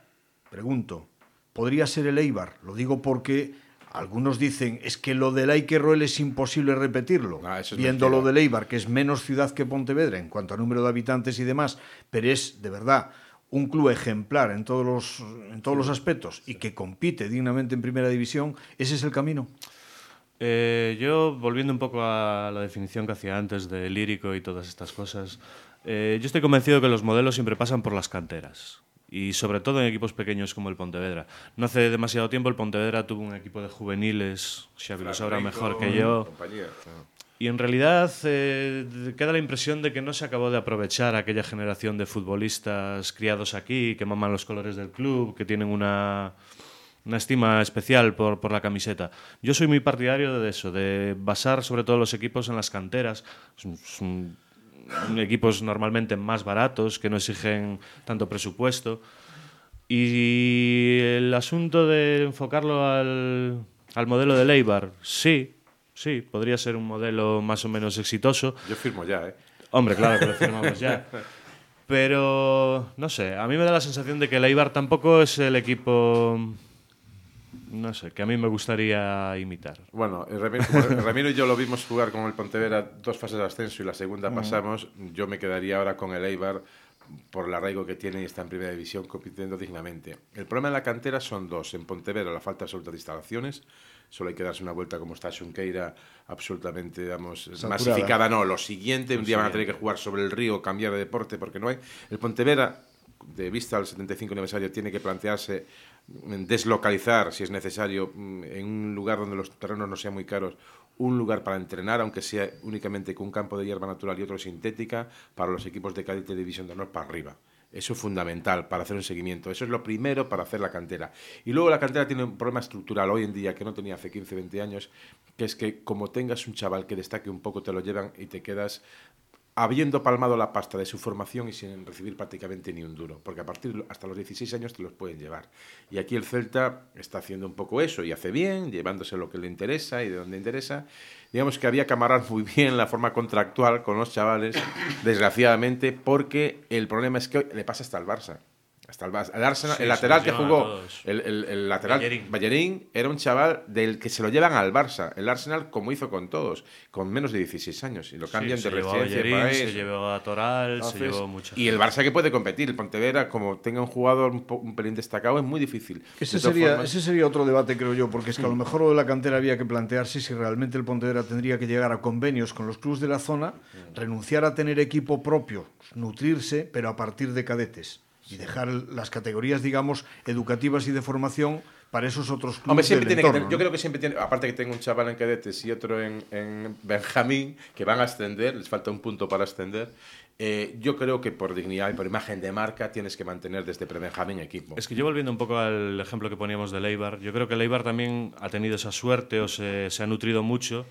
pregunto, podría ser el Eibar. Lo digo porque algunos dicen, es que lo del Roel es imposible repetirlo, ah, es viendo mentira. lo del Eibar, que es menos ciudad que Pontevedra en cuanto a número de habitantes y demás, pero es de verdad un club ejemplar en todos los, en todos los aspectos y que compite dignamente en primera división, ese es el camino. Eh, yo, volviendo un poco a la definición que hacía antes de lírico y todas estas cosas, eh, yo estoy convencido que los modelos siempre pasan por las canteras. Y sobre todo en equipos pequeños como el Pontevedra. No hace demasiado tiempo el Pontevedra tuvo un equipo de juveniles, Xavi lo sabrá mejor que yo. Y en realidad eh, queda la impresión de que no se acabó de aprovechar aquella generación de futbolistas criados aquí, que maman los colores del club, que tienen una, una estima especial por, por la camiseta. Yo soy muy partidario de eso, de basar sobre todo los equipos en las canteras. Son- son equipos normalmente más baratos, que no exigen tanto presupuesto. Y el asunto de enfocarlo al, al modelo de Leibar, sí, sí, podría ser un modelo más o menos exitoso. Yo firmo ya, ¿eh? Hombre, claro que lo firmamos ya. Pero, no sé, a mí me da la sensación de que el Eibar tampoco es el equipo, no sé, que a mí me gustaría imitar. Bueno, Ramiro, y yo lo vimos jugar con el Pontevedra dos fases de ascenso y la segunda pasamos. Yo me quedaría ahora con el Eibar por el arraigo que tiene y está en primera división compitiendo dignamente. El problema en la cantera son dos. En Pontevedra la falta absoluta de instalaciones. Solo hay que darse una vuelta como está Xunqueira, absolutamente, digamos, masificada. No, lo siguiente, un día van a tener que jugar sobre el río, cambiar de deporte porque no hay. El Pontevedra, de vista al 75 aniversario, tiene que plantearse mm, deslocalizar, si es necesario, mm, en un lugar donde los terrenos no sean muy caros, un lugar para entrenar, aunque sea únicamente con un campo de hierba natural y otro sintética, para los equipos de cadete de División de Honor para arriba. Eso es fundamental para hacer un seguimiento. Eso es lo primero para hacer la cantera. Y luego la cantera tiene un problema estructural hoy en día que no tenía hace 15, 20 años, que es que como tengas un chaval que destaque un poco, te lo llevan y te quedas habiendo palmado la pasta de su formación y sin recibir prácticamente ni un duro, porque a partir hasta los 16 años te los pueden llevar. Y aquí el Celta está haciendo un poco eso y hace bien, llevándose lo que le interesa y de donde interesa. Digamos que había que amarrar muy bien la forma contractual con los chavales, desgraciadamente, porque el problema es que hoy le pasa hasta al Barça. Hasta el, Barça. el Arsenal, Sí, el se lateral que jugó, el, el- el lateral Ballerín. Ballerín era un chaval del que se lo llevan al Barça, el Arsenal como hizo con todos, con menos de 16 años y lo cambian Sí, de se llevó a residencia Bellerín, para se eso. llevó a Toral, se llevó mucha y el Barça que puede competir, el Pontevedra, como tenga un jugador un, un pelín destacado, es muy difícil. Ese sería, formas- ese sería otro debate, creo yo, porque es que a lo mejor lo de la cantera había que plantearse si realmente el Pontevedra tendría que llegar a convenios con los clubes de la zona, renunciar a tener equipo propio, nutrirse, pero a partir de cadetes. Y dejar las categorías, digamos, educativas y de formación para esos otros clubes Hombre, siempre del tiene que entorno, yo ¿no? creo que siempre tiene, aparte que tengo un chaval en cadetes y otro en, en Benjamín, que van a ascender, les falta un punto para ascender, eh, yo creo que por dignidad y por imagen de marca tienes que mantener desde pre-Benjamín equipo. Es que yo volviendo un poco al ejemplo que poníamos de Leibar, yo creo que Leibar también ha tenido esa suerte o se, se ha nutrido mucho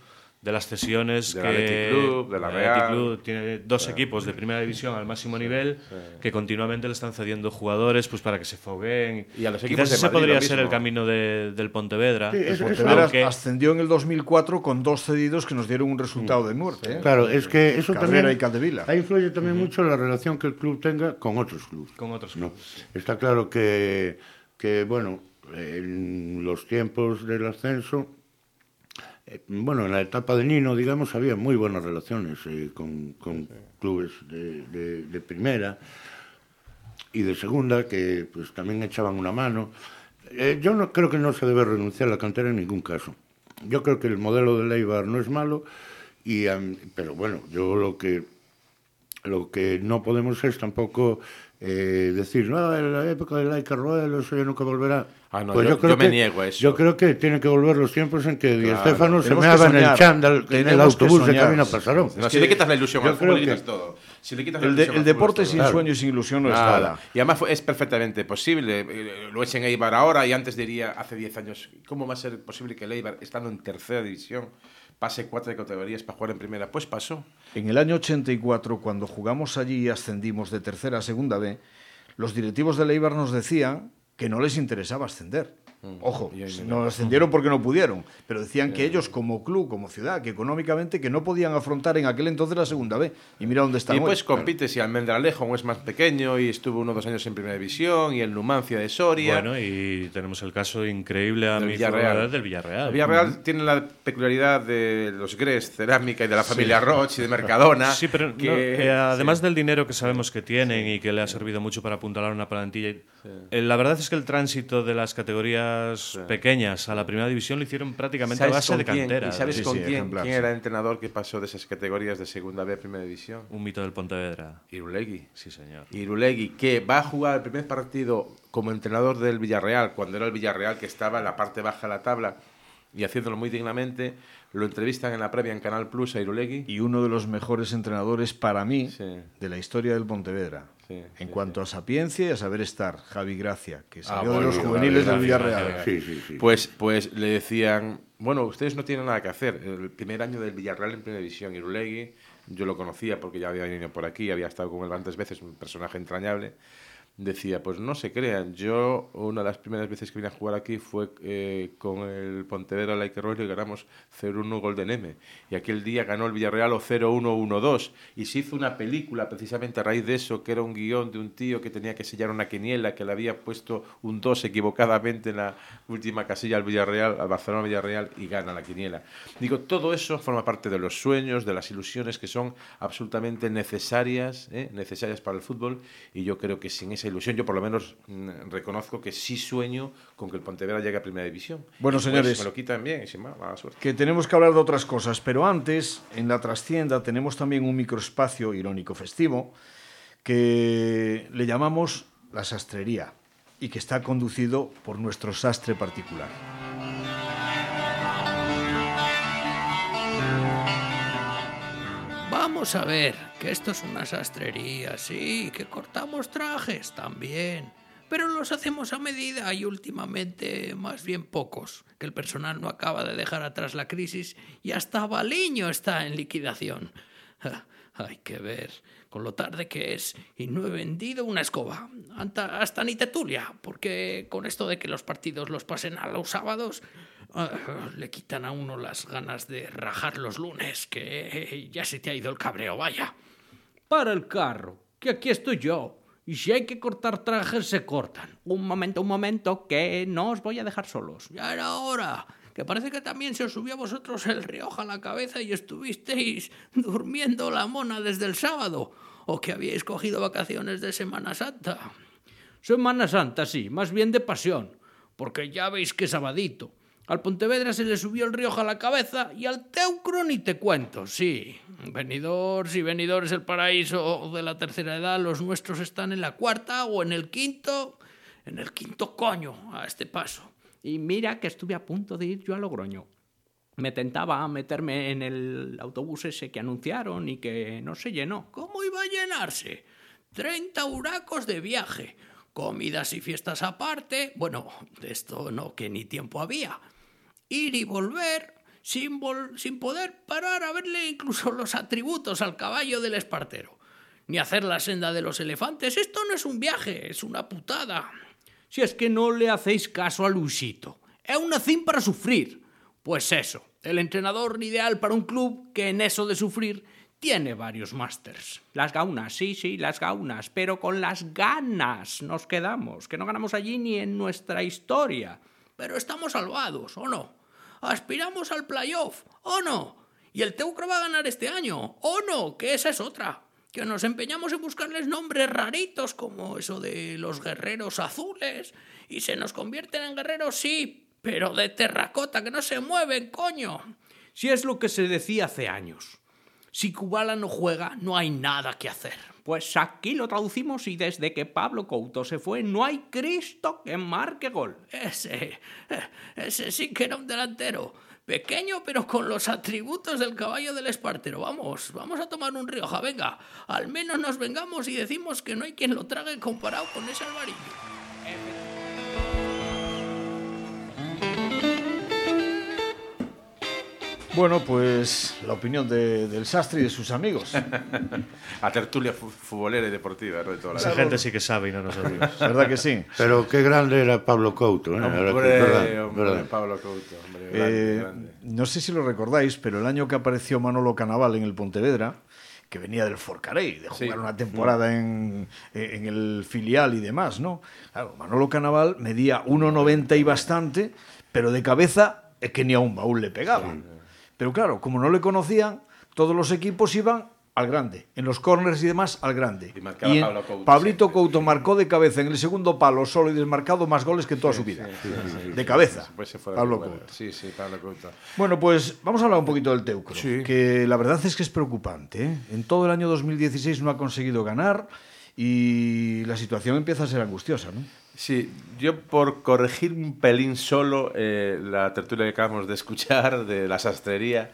de las cesiones Del que Club, de la Real. Club tiene dos equipos de primera división al máximo nivel que continuamente le están cediendo jugadores pues para que se fogueen. Y a los Quizás equipos de ese Madrid podría ser el camino de- del Pontevedra. Sí, es- Pontevedra aunque- ascendió en el 2004 con dos cedidos que nos dieron un resultado de muerte. ¿eh? Claro, es que eso Cabrera también y Caldevila. ahí influye también mucho la relación que el club tenga con otros clubes. con otros No, clubes. está claro que, que, bueno, en los tiempos del ascenso, eh, bueno, en la etapa de Nino, digamos, había muy buenas relaciones eh, con, con clubes de, de- de primera y de segunda que pues también echaban una mano. Eh, yo no creo que no se debe renunciar a la cantera en ningún caso. Yo creo que el modelo de Leibar no es malo, y, pero bueno, yo lo que lo que no podemos es tampoco eh, decir, no, en la época de Laika Ruelo, eso ya nunca volverá. Ah, no, Pues yo- creo yo me que- niego a eso. Yo creo que tienen que volver los tiempos en que Di Claro, Stéfano se meaba en el chándal, en el autobús de camino a Pasarón. No, si le quitas la ilusión yo al fútbol, quitas todo. Si le quitas la El, de- deporte sin todo. sueño y sin ilusión no es Nada. nada. Y además es perfectamente posible. eh, Lo echen a Eibar ahora y antes diría, hace 10 años, ¿cómo va a ser posible que el Eibar, estando en tercera división, pase cuatro categorías para jugar en primera? Pues pasó. En el año 84, cuando jugamos allí y ascendimos de tercera a segunda B, los directivos del Eibar nos decían que no les interesaba ascender. Ojo, Y ahí no ascendieron porque no pudieron, pero decían que ellos como club, como ciudad, que económicamente que no podían afrontar en aquel entonces la segunda B. Y mira dónde están y hoy. pues compite si Almendralejo es más pequeño y estuvo uno o dos años en primera división y el Numancia de Soria. Bueno, y tenemos el caso increíble a Del mi Villarreal. del Villarreal. El Villarreal tiene la peculiaridad de los Gres, Cerámica y de la familia Roche y de Mercadona. Sí, pero que- no, eh, además sí. del dinero que sabemos que tienen y que le ha servido mucho para apuntalar una plantilla, eh, la verdad es que el tránsito de las categorías pequeñas a la primera división lo hicieron prácticamente a ¿Sabes base de quién? cantera. ¿Y sabes Sí, con sí, quién, ejemplar, quién sí. era el entrenador que pasó de esas categorías de segunda B a primera división? Un mito del Pontevedra. Irulegui. Sí, señor. Irulegui, que va a jugar el primer partido como entrenador del Villarreal, cuando era el Villarreal que estaba en la parte baja de la tabla y haciéndolo muy dignamente. Lo entrevistan en la previa en Canal Plus a Irulegui. y uno de los mejores entrenadores para mí Sí. de la historia del Pontevedra. Sí, en sí, cuanto a sapiencia y a saber estar, Javi Gracia, que salió bueno, de los juveniles del Villarreal. Javi Sí, sí, sí. Pues, pues le decían, bueno, ustedes no tienen nada que hacer. El primer año del Villarreal en primera división, Irulegui, yo lo conocía porque ya había venido por aquí, había estado con él varias veces, un personaje entrañable. Decía, pues no se crean, yo una de las primeras veces que vine a jugar aquí fue eh, con el Pontevedra Like Royal y ganamos 0-1 Golden M. Y aquel día ganó el Villarreal o 0-1-1-2. Y se hizo una película precisamente a raíz de eso, que era un guion de un tío que tenía que sellar una quiniela, que le había puesto un 2 equivocadamente en la última casilla al Villarreal, al Barcelona Villarreal, y gana la quiniela. Digo, todo eso forma parte de los sueños, de las ilusiones que son absolutamente necesarias, ¿eh? necesarias para el fútbol, y yo creo que sin esa ilusión, yo por lo menos mm, reconozco que sí sueño con que el Pontevedra llegue a Primera División. Bueno, Y, pues, señores. me lo quitan bien, y sin más, mala suerte. Que tenemos que hablar de otras cosas, pero antes, en la trastienda, tenemos también un microespacio irónico festivo que le llamamos la sastrería y que está conducido por nuestro sastre particular. Vamos a ver, que esto es una sastrería, sí, que cortamos trajes también. Pero los hacemos a medida y últimamente más bien pocos, que el personal no acaba de dejar atrás la crisis y hasta Baliño está en liquidación. Hay que ver con lo tarde que es y no he vendido una escoba, hasta, hasta ni tetulia, porque con esto de que los partidos los pasen a los sábados, ah, le quitan a uno las ganas de rajar los lunes, que ya se te ha ido el cabreo, vaya. Para el carro, que aquí estoy yo. Y si hay que cortar trajes, se cortan. Un momento, un momento, que no os voy a dejar solos. Ya era hora. Que parece que también se os subió a vosotros el Rioja a la cabeza y estuvisteis durmiendo la mona desde el sábado. O que habíais cogido vacaciones de Semana Santa. Semana Santa, sí, más bien de pasión. Porque ya veis que sabadito. Al Pontevedra se le subió el Rioja a la cabeza y al Teucro ni te cuento, sí. Venidor, si venidor es el paraíso de la tercera edad, los nuestros están en la cuarta o en el quinto. En el quinto coño, a este paso. Y mira que estuve a punto de ir yo a Logroño. Me tentaba meterme en el autobús ese que anunciaron y que no se llenó. ¿Cómo iba a llenarse? 30 huracos de viaje, comidas y fiestas aparte. Bueno, de esto no, que ni tiempo había. Ir y volver, sin, sin poder parar a verle incluso los atributos al caballo del espartero. Ni hacer la senda de los elefantes. Esto no es un viaje, es una putada. Si es que no le hacéis caso a Luisito. Es una cin para sufrir. Pues eso, el entrenador ideal para un club que en eso de sufrir tiene varios másters. Las gaunas, sí, sí, las gaunas, pero con las ganas nos quedamos, que no ganamos allí ni en nuestra historia. Pero estamos salvados, ¿o no? Aspiramos al playoff, ¿o no? Y el Teucro va a ganar este año, ¿o no? Que esa es otra. Que nos empeñamos en buscarles nombres raritos como eso de los guerreros azules y se nos convierten en guerreros, sí, pero de terracota que no se mueven, coño. Si es lo que se decía hace años. Si Kubala no juega, no hay nada que hacer. Pues aquí lo traducimos y desde que Pablo Couto se fue, no hay Cristo que marque gol. Ese, ese sí que era un delantero. Pequeño, pero con los atributos del caballo del espartero. Vamos, vamos a tomar un Rioja, venga. Al menos nos vengamos y decimos que no hay quien lo trague comparado con ese alvarillo. Bueno, pues la opinión de, del Sastre y de sus amigos. A tertulia futbolera y deportiva. ¿no? De toda la Esa gente sí que sabe y no nosotros. ¿Verdad que sí? Pero qué grande era Pablo Couto. ¿eh? Hombre, verdad, hombre, verdad. Pablo Couto. Hombre, grande, Eh, grande. no sé si lo recordáis, pero el año que apareció Manolo Canaval en el Pontevedra, que venía del Forcarey, de jugar Sí. una temporada en, en el filial y demás, ¿no? Claro, Manolo Canaval medía 1,90 y bastante, pero de cabeza es que ni a un baúl le pegaba. Pero claro, como no le conocían, todos los equipos iban al grande, en los corners y demás al grande. Y en- Pablo Couto Pablito. Couto marcó de cabeza en el segundo palo solo y desmarcado más goles que en toda su vida. De cabeza. Pues se fue a Pablo. Couto. Sí, sí, Pablo Couto. Bueno, pues vamos a hablar un poquito del Teucro, Sí. que la verdad es que es preocupante. ¿eh? En todo el año 2016 no ha conseguido ganar y la situación empieza a ser angustiosa, ¿no? Sí, yo por corregir un pelín solo eh, la tertulia que acabamos de escuchar de la sastrería,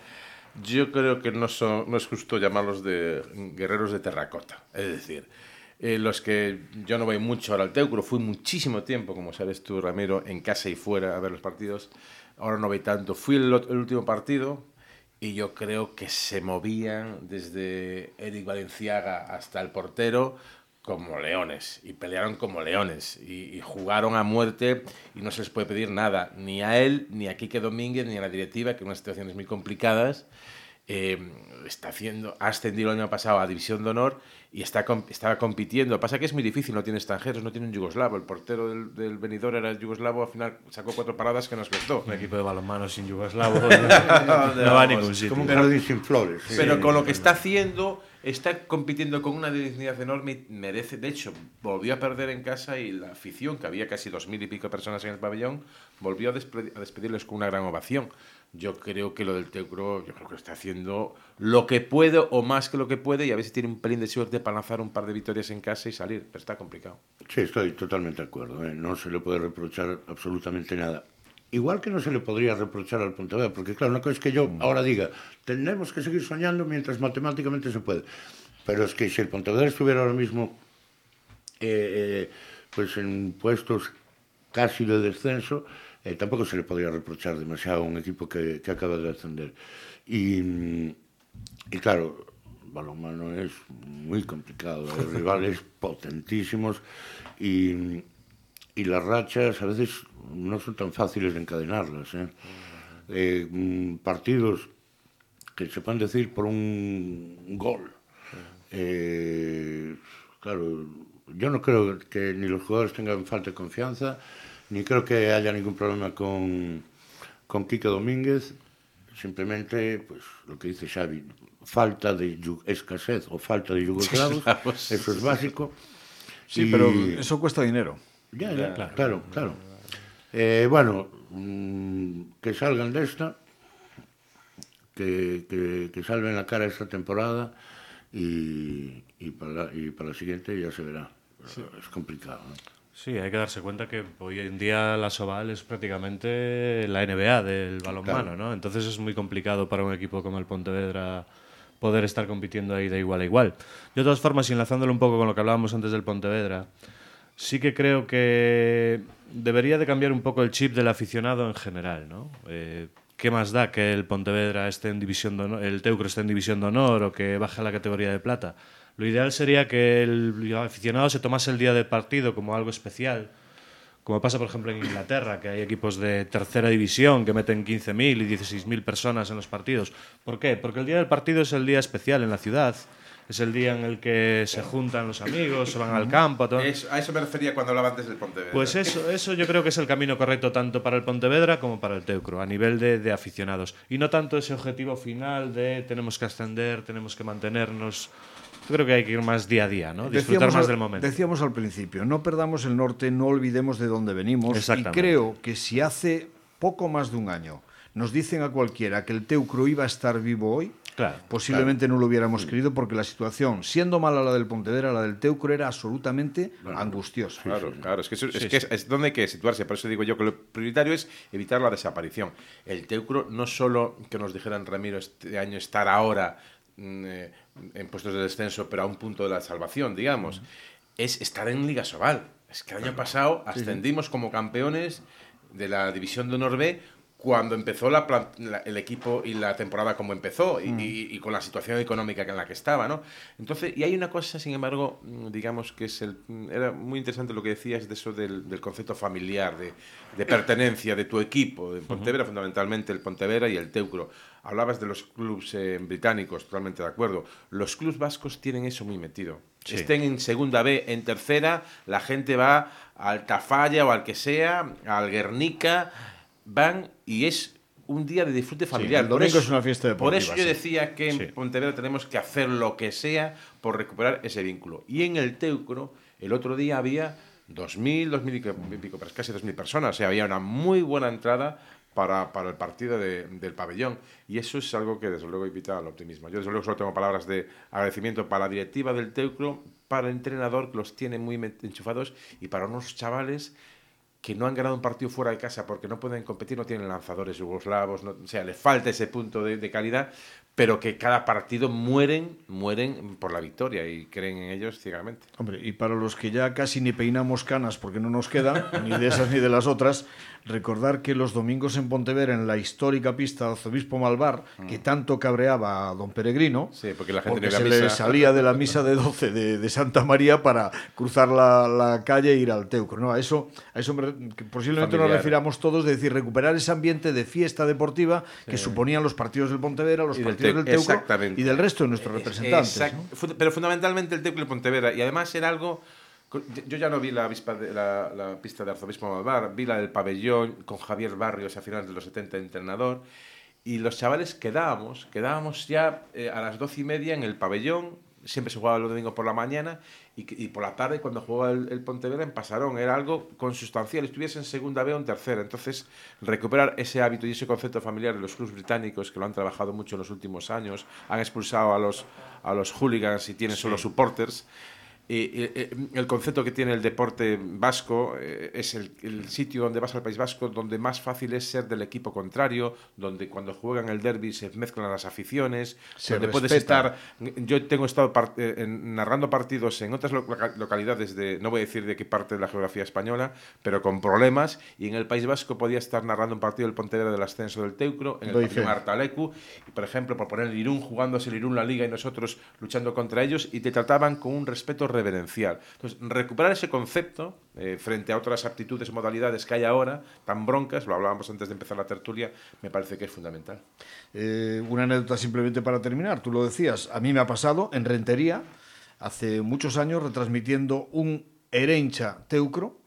yo creo que no, son, no es justo llamarlos de guerreros de terracota. Es decir, eh, los que yo no voy mucho ahora al Teucro, fui muchísimo tiempo, como sabes tú, Ramiro, en casa y fuera a ver los partidos. Ahora no voy tanto. Fui el, el último partido y yo creo que se movían desde Eric Valenciaga hasta el portero como leones y pelearon como leones y, y jugaron a muerte y no se les puede pedir nada ni a él ni a Quique Domínguez ni a la directiva que en unas situaciones muy complicadas eh, está haciendo ha ascendido el año pasado a División de Honor y está estaba compitiendo pasa que es muy difícil no tiene extranjeros no tiene un yugoslavo el portero del, del Benidorm era el yugoslavo al final sacó cuatro paradas que nos costó Un equipo de balonmano sin yugoslavo no, no va a ningún sitio. Como un jardín sin flores. sí. Pero con lo que está haciendo, está compitiendo con una dignidad enorme y merece. De hecho, volvió a perder en casa y la afición, que había casi dos mil y pico personas en el pabellón, volvió a, a despedirles con una gran ovación. Yo creo que lo del Teucro, yo creo que está haciendo lo que puede o más que lo que puede y a ver si tiene un pelín de suerte para lanzar un par de victorias en casa y salir. Pero está complicado. Sí, estoy totalmente de acuerdo. ¿eh? No se le puede reprochar absolutamente nada. Igual que no se le podría reprochar al Pontevedra, porque claro, una cosa es que yo ahora diga, tenemos que seguir soñando mientras matemáticamente se puede. Pero es que si el Pontevedra estuviera ahora mismo eh, eh, pues en puestos casi de descenso, eh, tampoco se le podría reprochar demasiado a un equipo que, que acaba de ascender. Y, mm, y claro, balonmano es muy complicado, hay rivales potentísimos y, y las rachas a veces no son tan fáciles de encadenarlas. ¿eh? Eh, mm, partidos que se pueden decir por un gol. Eh, claro, yo no creo que ni los jugadores tengan falta de confianza, ni creo que haya ningún problema con, con Kike Domínguez. Simplemente, pues lo que dice Xavi, falta de escasez o falta de yugoslavos, eso es básico. Sí, y... pero eso cuesta dinero. Ya, ya, claro, claro. Eh, bueno, mm, que salgan de esta, que, que, que salven la cara esta temporada y, y, para, la- y para la siguiente ya se verá. Es complicado. ¿no? Sí, hay que darse cuenta que hoy en día la Soval es prácticamente la NBA del balonmano, Claro. ¿no? Entonces es muy complicado para un equipo como el Pontevedra poder estar compitiendo ahí de igual a igual. De todas formas, enlazándolo un poco con lo que hablábamos antes del Pontevedra, sí que creo que debería de cambiar un poco el chip del aficionado en general, ¿no? Eh, ¿qué más da que el Pontevedra esté en división de honor, el Teucro esté en división de honor o que baje a la categoría de plata? Lo ideal sería que el aficionado se tomase el día del partido como algo especial, como pasa por ejemplo en Inglaterra, que hay equipos de tercera división que meten 15.000 y 16.000 personas en los partidos. ¿Por qué? Porque el día del partido es el día especial en la ciudad es el día en el que se juntan los amigos, se van al campo. Todo. Eso, a eso me refería cuando hablaba antes del Pontevedra. Pues eso, eso yo creo que es el camino correcto tanto para el Pontevedra como para el Teucro, a nivel de, de aficionados. Y no tanto ese objetivo final de tenemos que ascender, tenemos que mantenernos. Yo creo que hay que ir más día a día, ¿no? Disfrutar Decíamos más al- del momento. Decíamos al principio, no perdamos el norte, no olvidemos de dónde venimos. Y Exactamente. creo que si hace poco más de un año nos dicen a cualquiera que el Teucro iba a estar vivo hoy, Claro, posiblemente no lo hubiéramos creído porque la situación, siendo mala la del Pontevedra, la del Teucro era absolutamente angustiosa. Claro, claro, es que, eso- es, Sí, que sí. es, es donde hay que situarse. Por eso digo yo que lo prioritario es evitar la desaparición. El Teucro, no solo que nos dijeran Ramiro este año estar ahora mm, eh, en puestos de descenso, pero a un punto de la salvación, digamos, es estar en Liga Sobal. Es que el año pasado ascendimos como campeones de la División de Honor B cuando empezó la la- el equipo y la temporada como empezó y, y- y con la situación económica en la que estaba, ¿no? Entonces, y hay una cosa, sin embargo, mm, digamos que es el, mm, era muy interesante lo que decías de eso del, del concepto familiar, de, de pertenencia de tu equipo, de Pontevedra fundamentalmente, el Pontevedra y el Teucro. Hablabas de los clubes eh, británicos, totalmente de acuerdo. Los clubes vascos tienen eso muy metido. Sí. Estén en segunda B, en tercera, la gente va al Tafalla o al que sea, al Guernica, van y es un día de disfrute familiar. el Por domingo eso- es una fiesta Por deportiva, eso yo sí. decía que en Sí. Pontevedra tenemos que hacer lo que sea por recuperar ese vínculo. Y en el Teucro, el otro día había 2.000, 2.000 y pico- casi 2.000 personas. O sea, había una muy buena entrada para, para el partido de- del pabellón. Y eso es algo que desde luego invita al optimismo. Yo desde luego solo tengo palabras de agradecimiento para la directiva del Teucro, para el entrenador que los tiene muy enchufados y para unos chavales que no han ganado un partido fuera de casa porque no pueden competir, no tienen lanzadores yugoslavos, no- o sea, les falta ese punto de, de calidad, pero que cada partido mueren, mueren por la victoria y creen en ellos ciegamente. Hombre, y para los que ya casi ni peinamos canas porque no nos quedan, ni de esas ni de las otras, recordar que los domingos en Pontevedra, en la histórica pista de Arzobispo Malvar, que tanto cabreaba a don Peregrino, Sí, porque la gente porque se le salía de la misa de 12 de, de Santa María para cruzar la, la calle e ir al Teucro. No, a eso, a eso posiblemente nos refiramos todos, de decir, recuperar ese ambiente de fiesta deportiva que suponían los partidos del Pontevedra, los Y del partidos del Teucro y del resto de nuestros representantes. ¿no? Pero fundamentalmente el Teucro y Pontevedra. Y además era algo... Yo ya no vi la, de- la, la pista de Arzobispo Malvar, vi la del pabellón con Javier Barrios a finales de los 70 entrenador. Y los chavales quedábamos, quedábamos ya eh, a las doce y media en el pabellón. Siempre se jugaba el domingo por la mañana y, por la tarde cuando jugaba el, el Pontevedra en Pasarón. Era algo consustancial, estuviese en segunda B o en tercera. Entonces, recuperar ese hábito y ese concepto familiar de los clubes británicos que lo han trabajado mucho en los últimos años, han expulsado a los, a los hooligans y tienen solo supporters. Y, y, eh, el concepto que tiene el deporte vasco eh, es el, el sitio donde vas al País Vasco donde más fácil es ser del equipo contrario, donde cuando juegan el derby se mezclan las aficiones, Se donde puedes estar yo tengo estado par- eh, narrando partidos en otras loca- localidades de, no voy a decir de qué parte de la geografía española, pero con problemas, y en el País Vasco podía estar narrando un partido del Pontevedra del ascenso del Teucro, en el Doy pabellón fe. Artalecu, y por ejemplo, por poner el Irún, jugándose el Irún la Liga y nosotros luchando contra ellos, y te trataban con un respeto reverencial. Entonces, recuperar ese concepto eh, frente a otras aptitudes o modalidades que hay ahora, tan broncas, lo hablábamos antes de empezar la tertulia, me parece que es fundamental. Eh, una anécdota simplemente para terminar. Tú lo decías, a mí me ha pasado en Rentería, hace muchos años, retransmitiendo un Erencha Teucro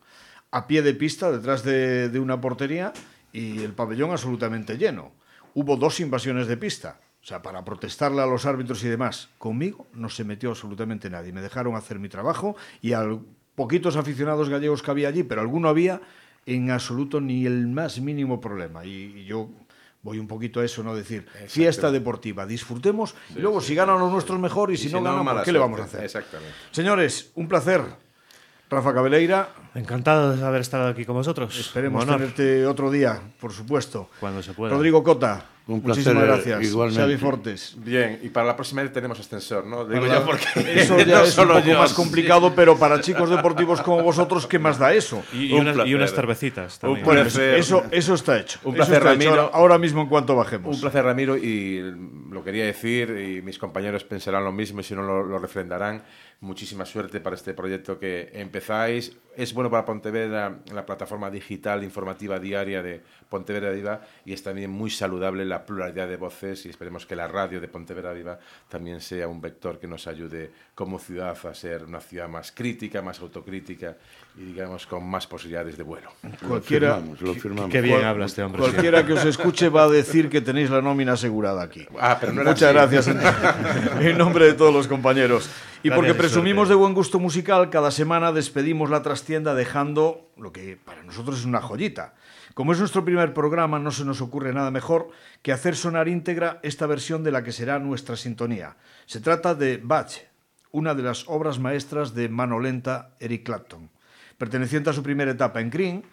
a pie de pista detrás de, de una portería y el pabellón absolutamente lleno. Hubo dos invasiones de pista. O sea, para protestarle a los árbitros y demás. Conmigo no se metió absolutamente nadie. Me dejaron hacer mi trabajo y a poquitos aficionados gallegos que había allí, pero alguno había, en absoluto ni el más mínimo problema. Y, y yo voy un poquito a eso, ¿no? Decir, fiesta deportiva, disfrutemos y luego si ganan los nuestros mejor y, si, no, ganan, mala ¿por qué le vamos a hacer? Exactamente. Señores, un placer. Rafa Cabeleira, Encantado de haber estado aquí con vosotros. esperemos tenerte otro día, por supuesto. Cuando se pueda. Rodrigo Cota, Un placer. Muchísimas gracias, igualmente. Xavi Fortes. Bien, y para la próxima vez tenemos ascensor, ¿no? Digo porque Eso ya no es un poco yo. más complicado, pero para chicos deportivos como vosotros, ¿qué más da eso? Y, y Un unas, y unas cervecitas también. Un Bueno, placer. eso, eso está hecho. Un placer, hecho. Ramiro. Ahora, ahora mismo en cuanto bajemos. Un placer, Ramiro, y lo quería decir, y mis compañeros pensarán lo mismo y si no lo, lo refrendarán. Muchísima suerte para este proyecto que empezáis. Es bueno para Pontevedra, la plataforma digital informativa diaria de Pontevedra Viva, y es también muy saludable la pluralidad de voces, y esperemos que la radio de Pontevedra Viva también sea un vector que nos ayude como ciudad a ser una ciudad más crítica, más autocrítica y, digamos, con más posibilidades de vuelo. Lo Cualquiera, firmamos, lo firmamos. Qué bien habla este hombre. cualquiera que os escuche va a decir que tenéis la nómina asegurada aquí. Ah, pero no era Muchas así. gracias en, en nombre de todos los compañeros. Y Gracias porque presumimos de buen gusto musical, cada semana despedimos la trastienda dejando lo que para nosotros es una joyita. Como es nuestro primer programa, no se nos ocurre nada mejor que hacer sonar íntegra esta versión de la que será nuestra sintonía. Se trata de Bach, una de las obras maestras de mano lenta Eric Clapton, perteneciente a su primera etapa en Green,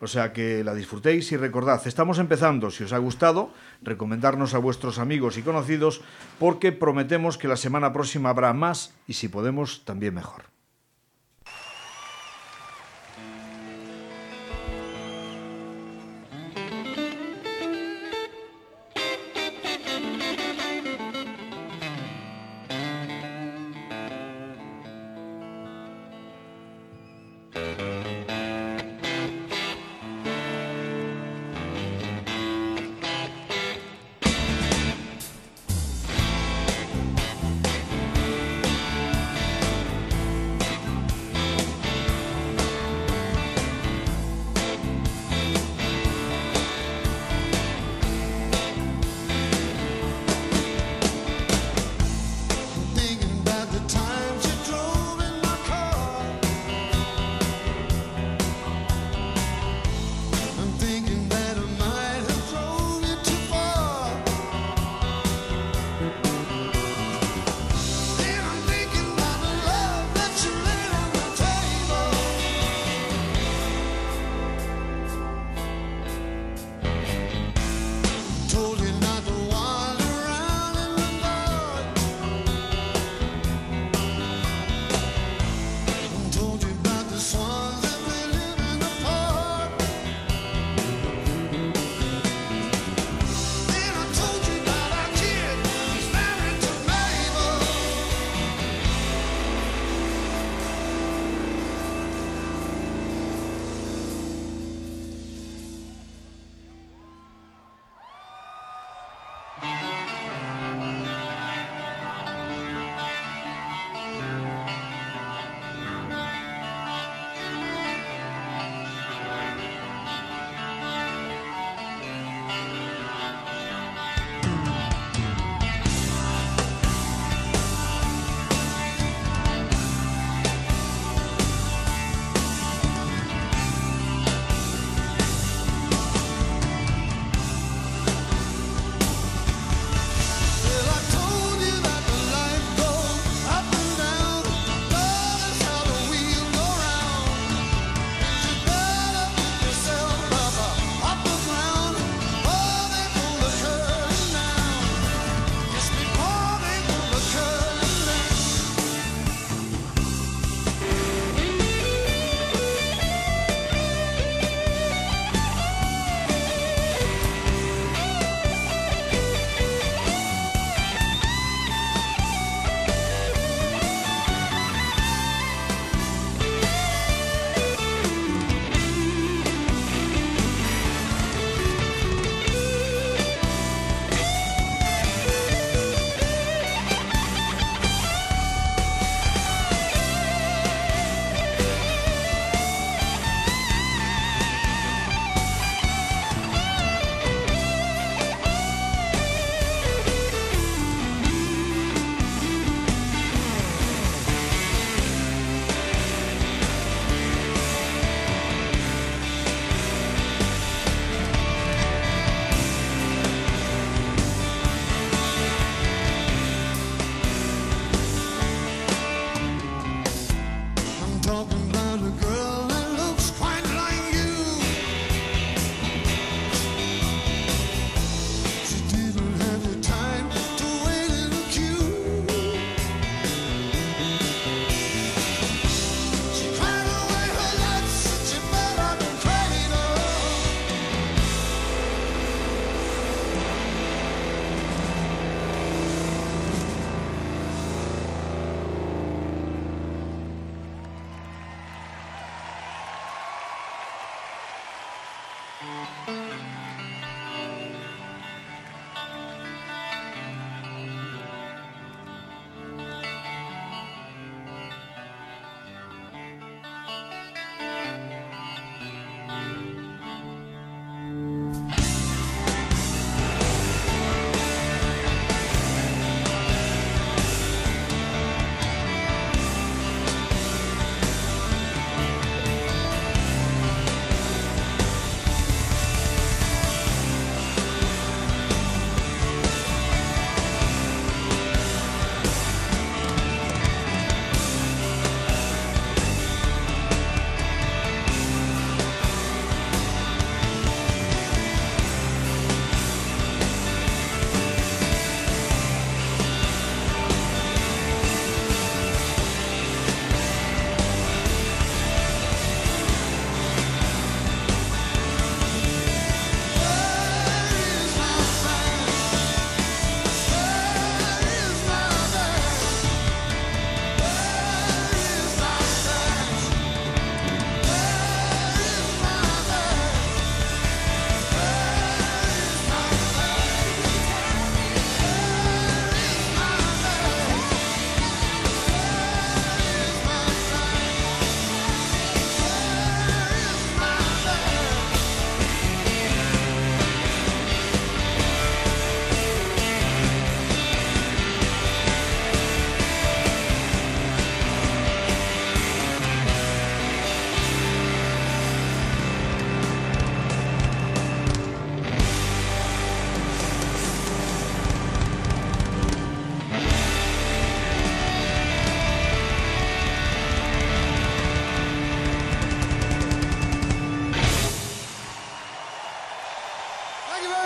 o sea que la disfrutéis y recordad, estamos empezando, si os ha gustado, recomendarnos a vuestros amigos y conocidos porque prometemos que la semana próxima habrá más y si podemos también mejor.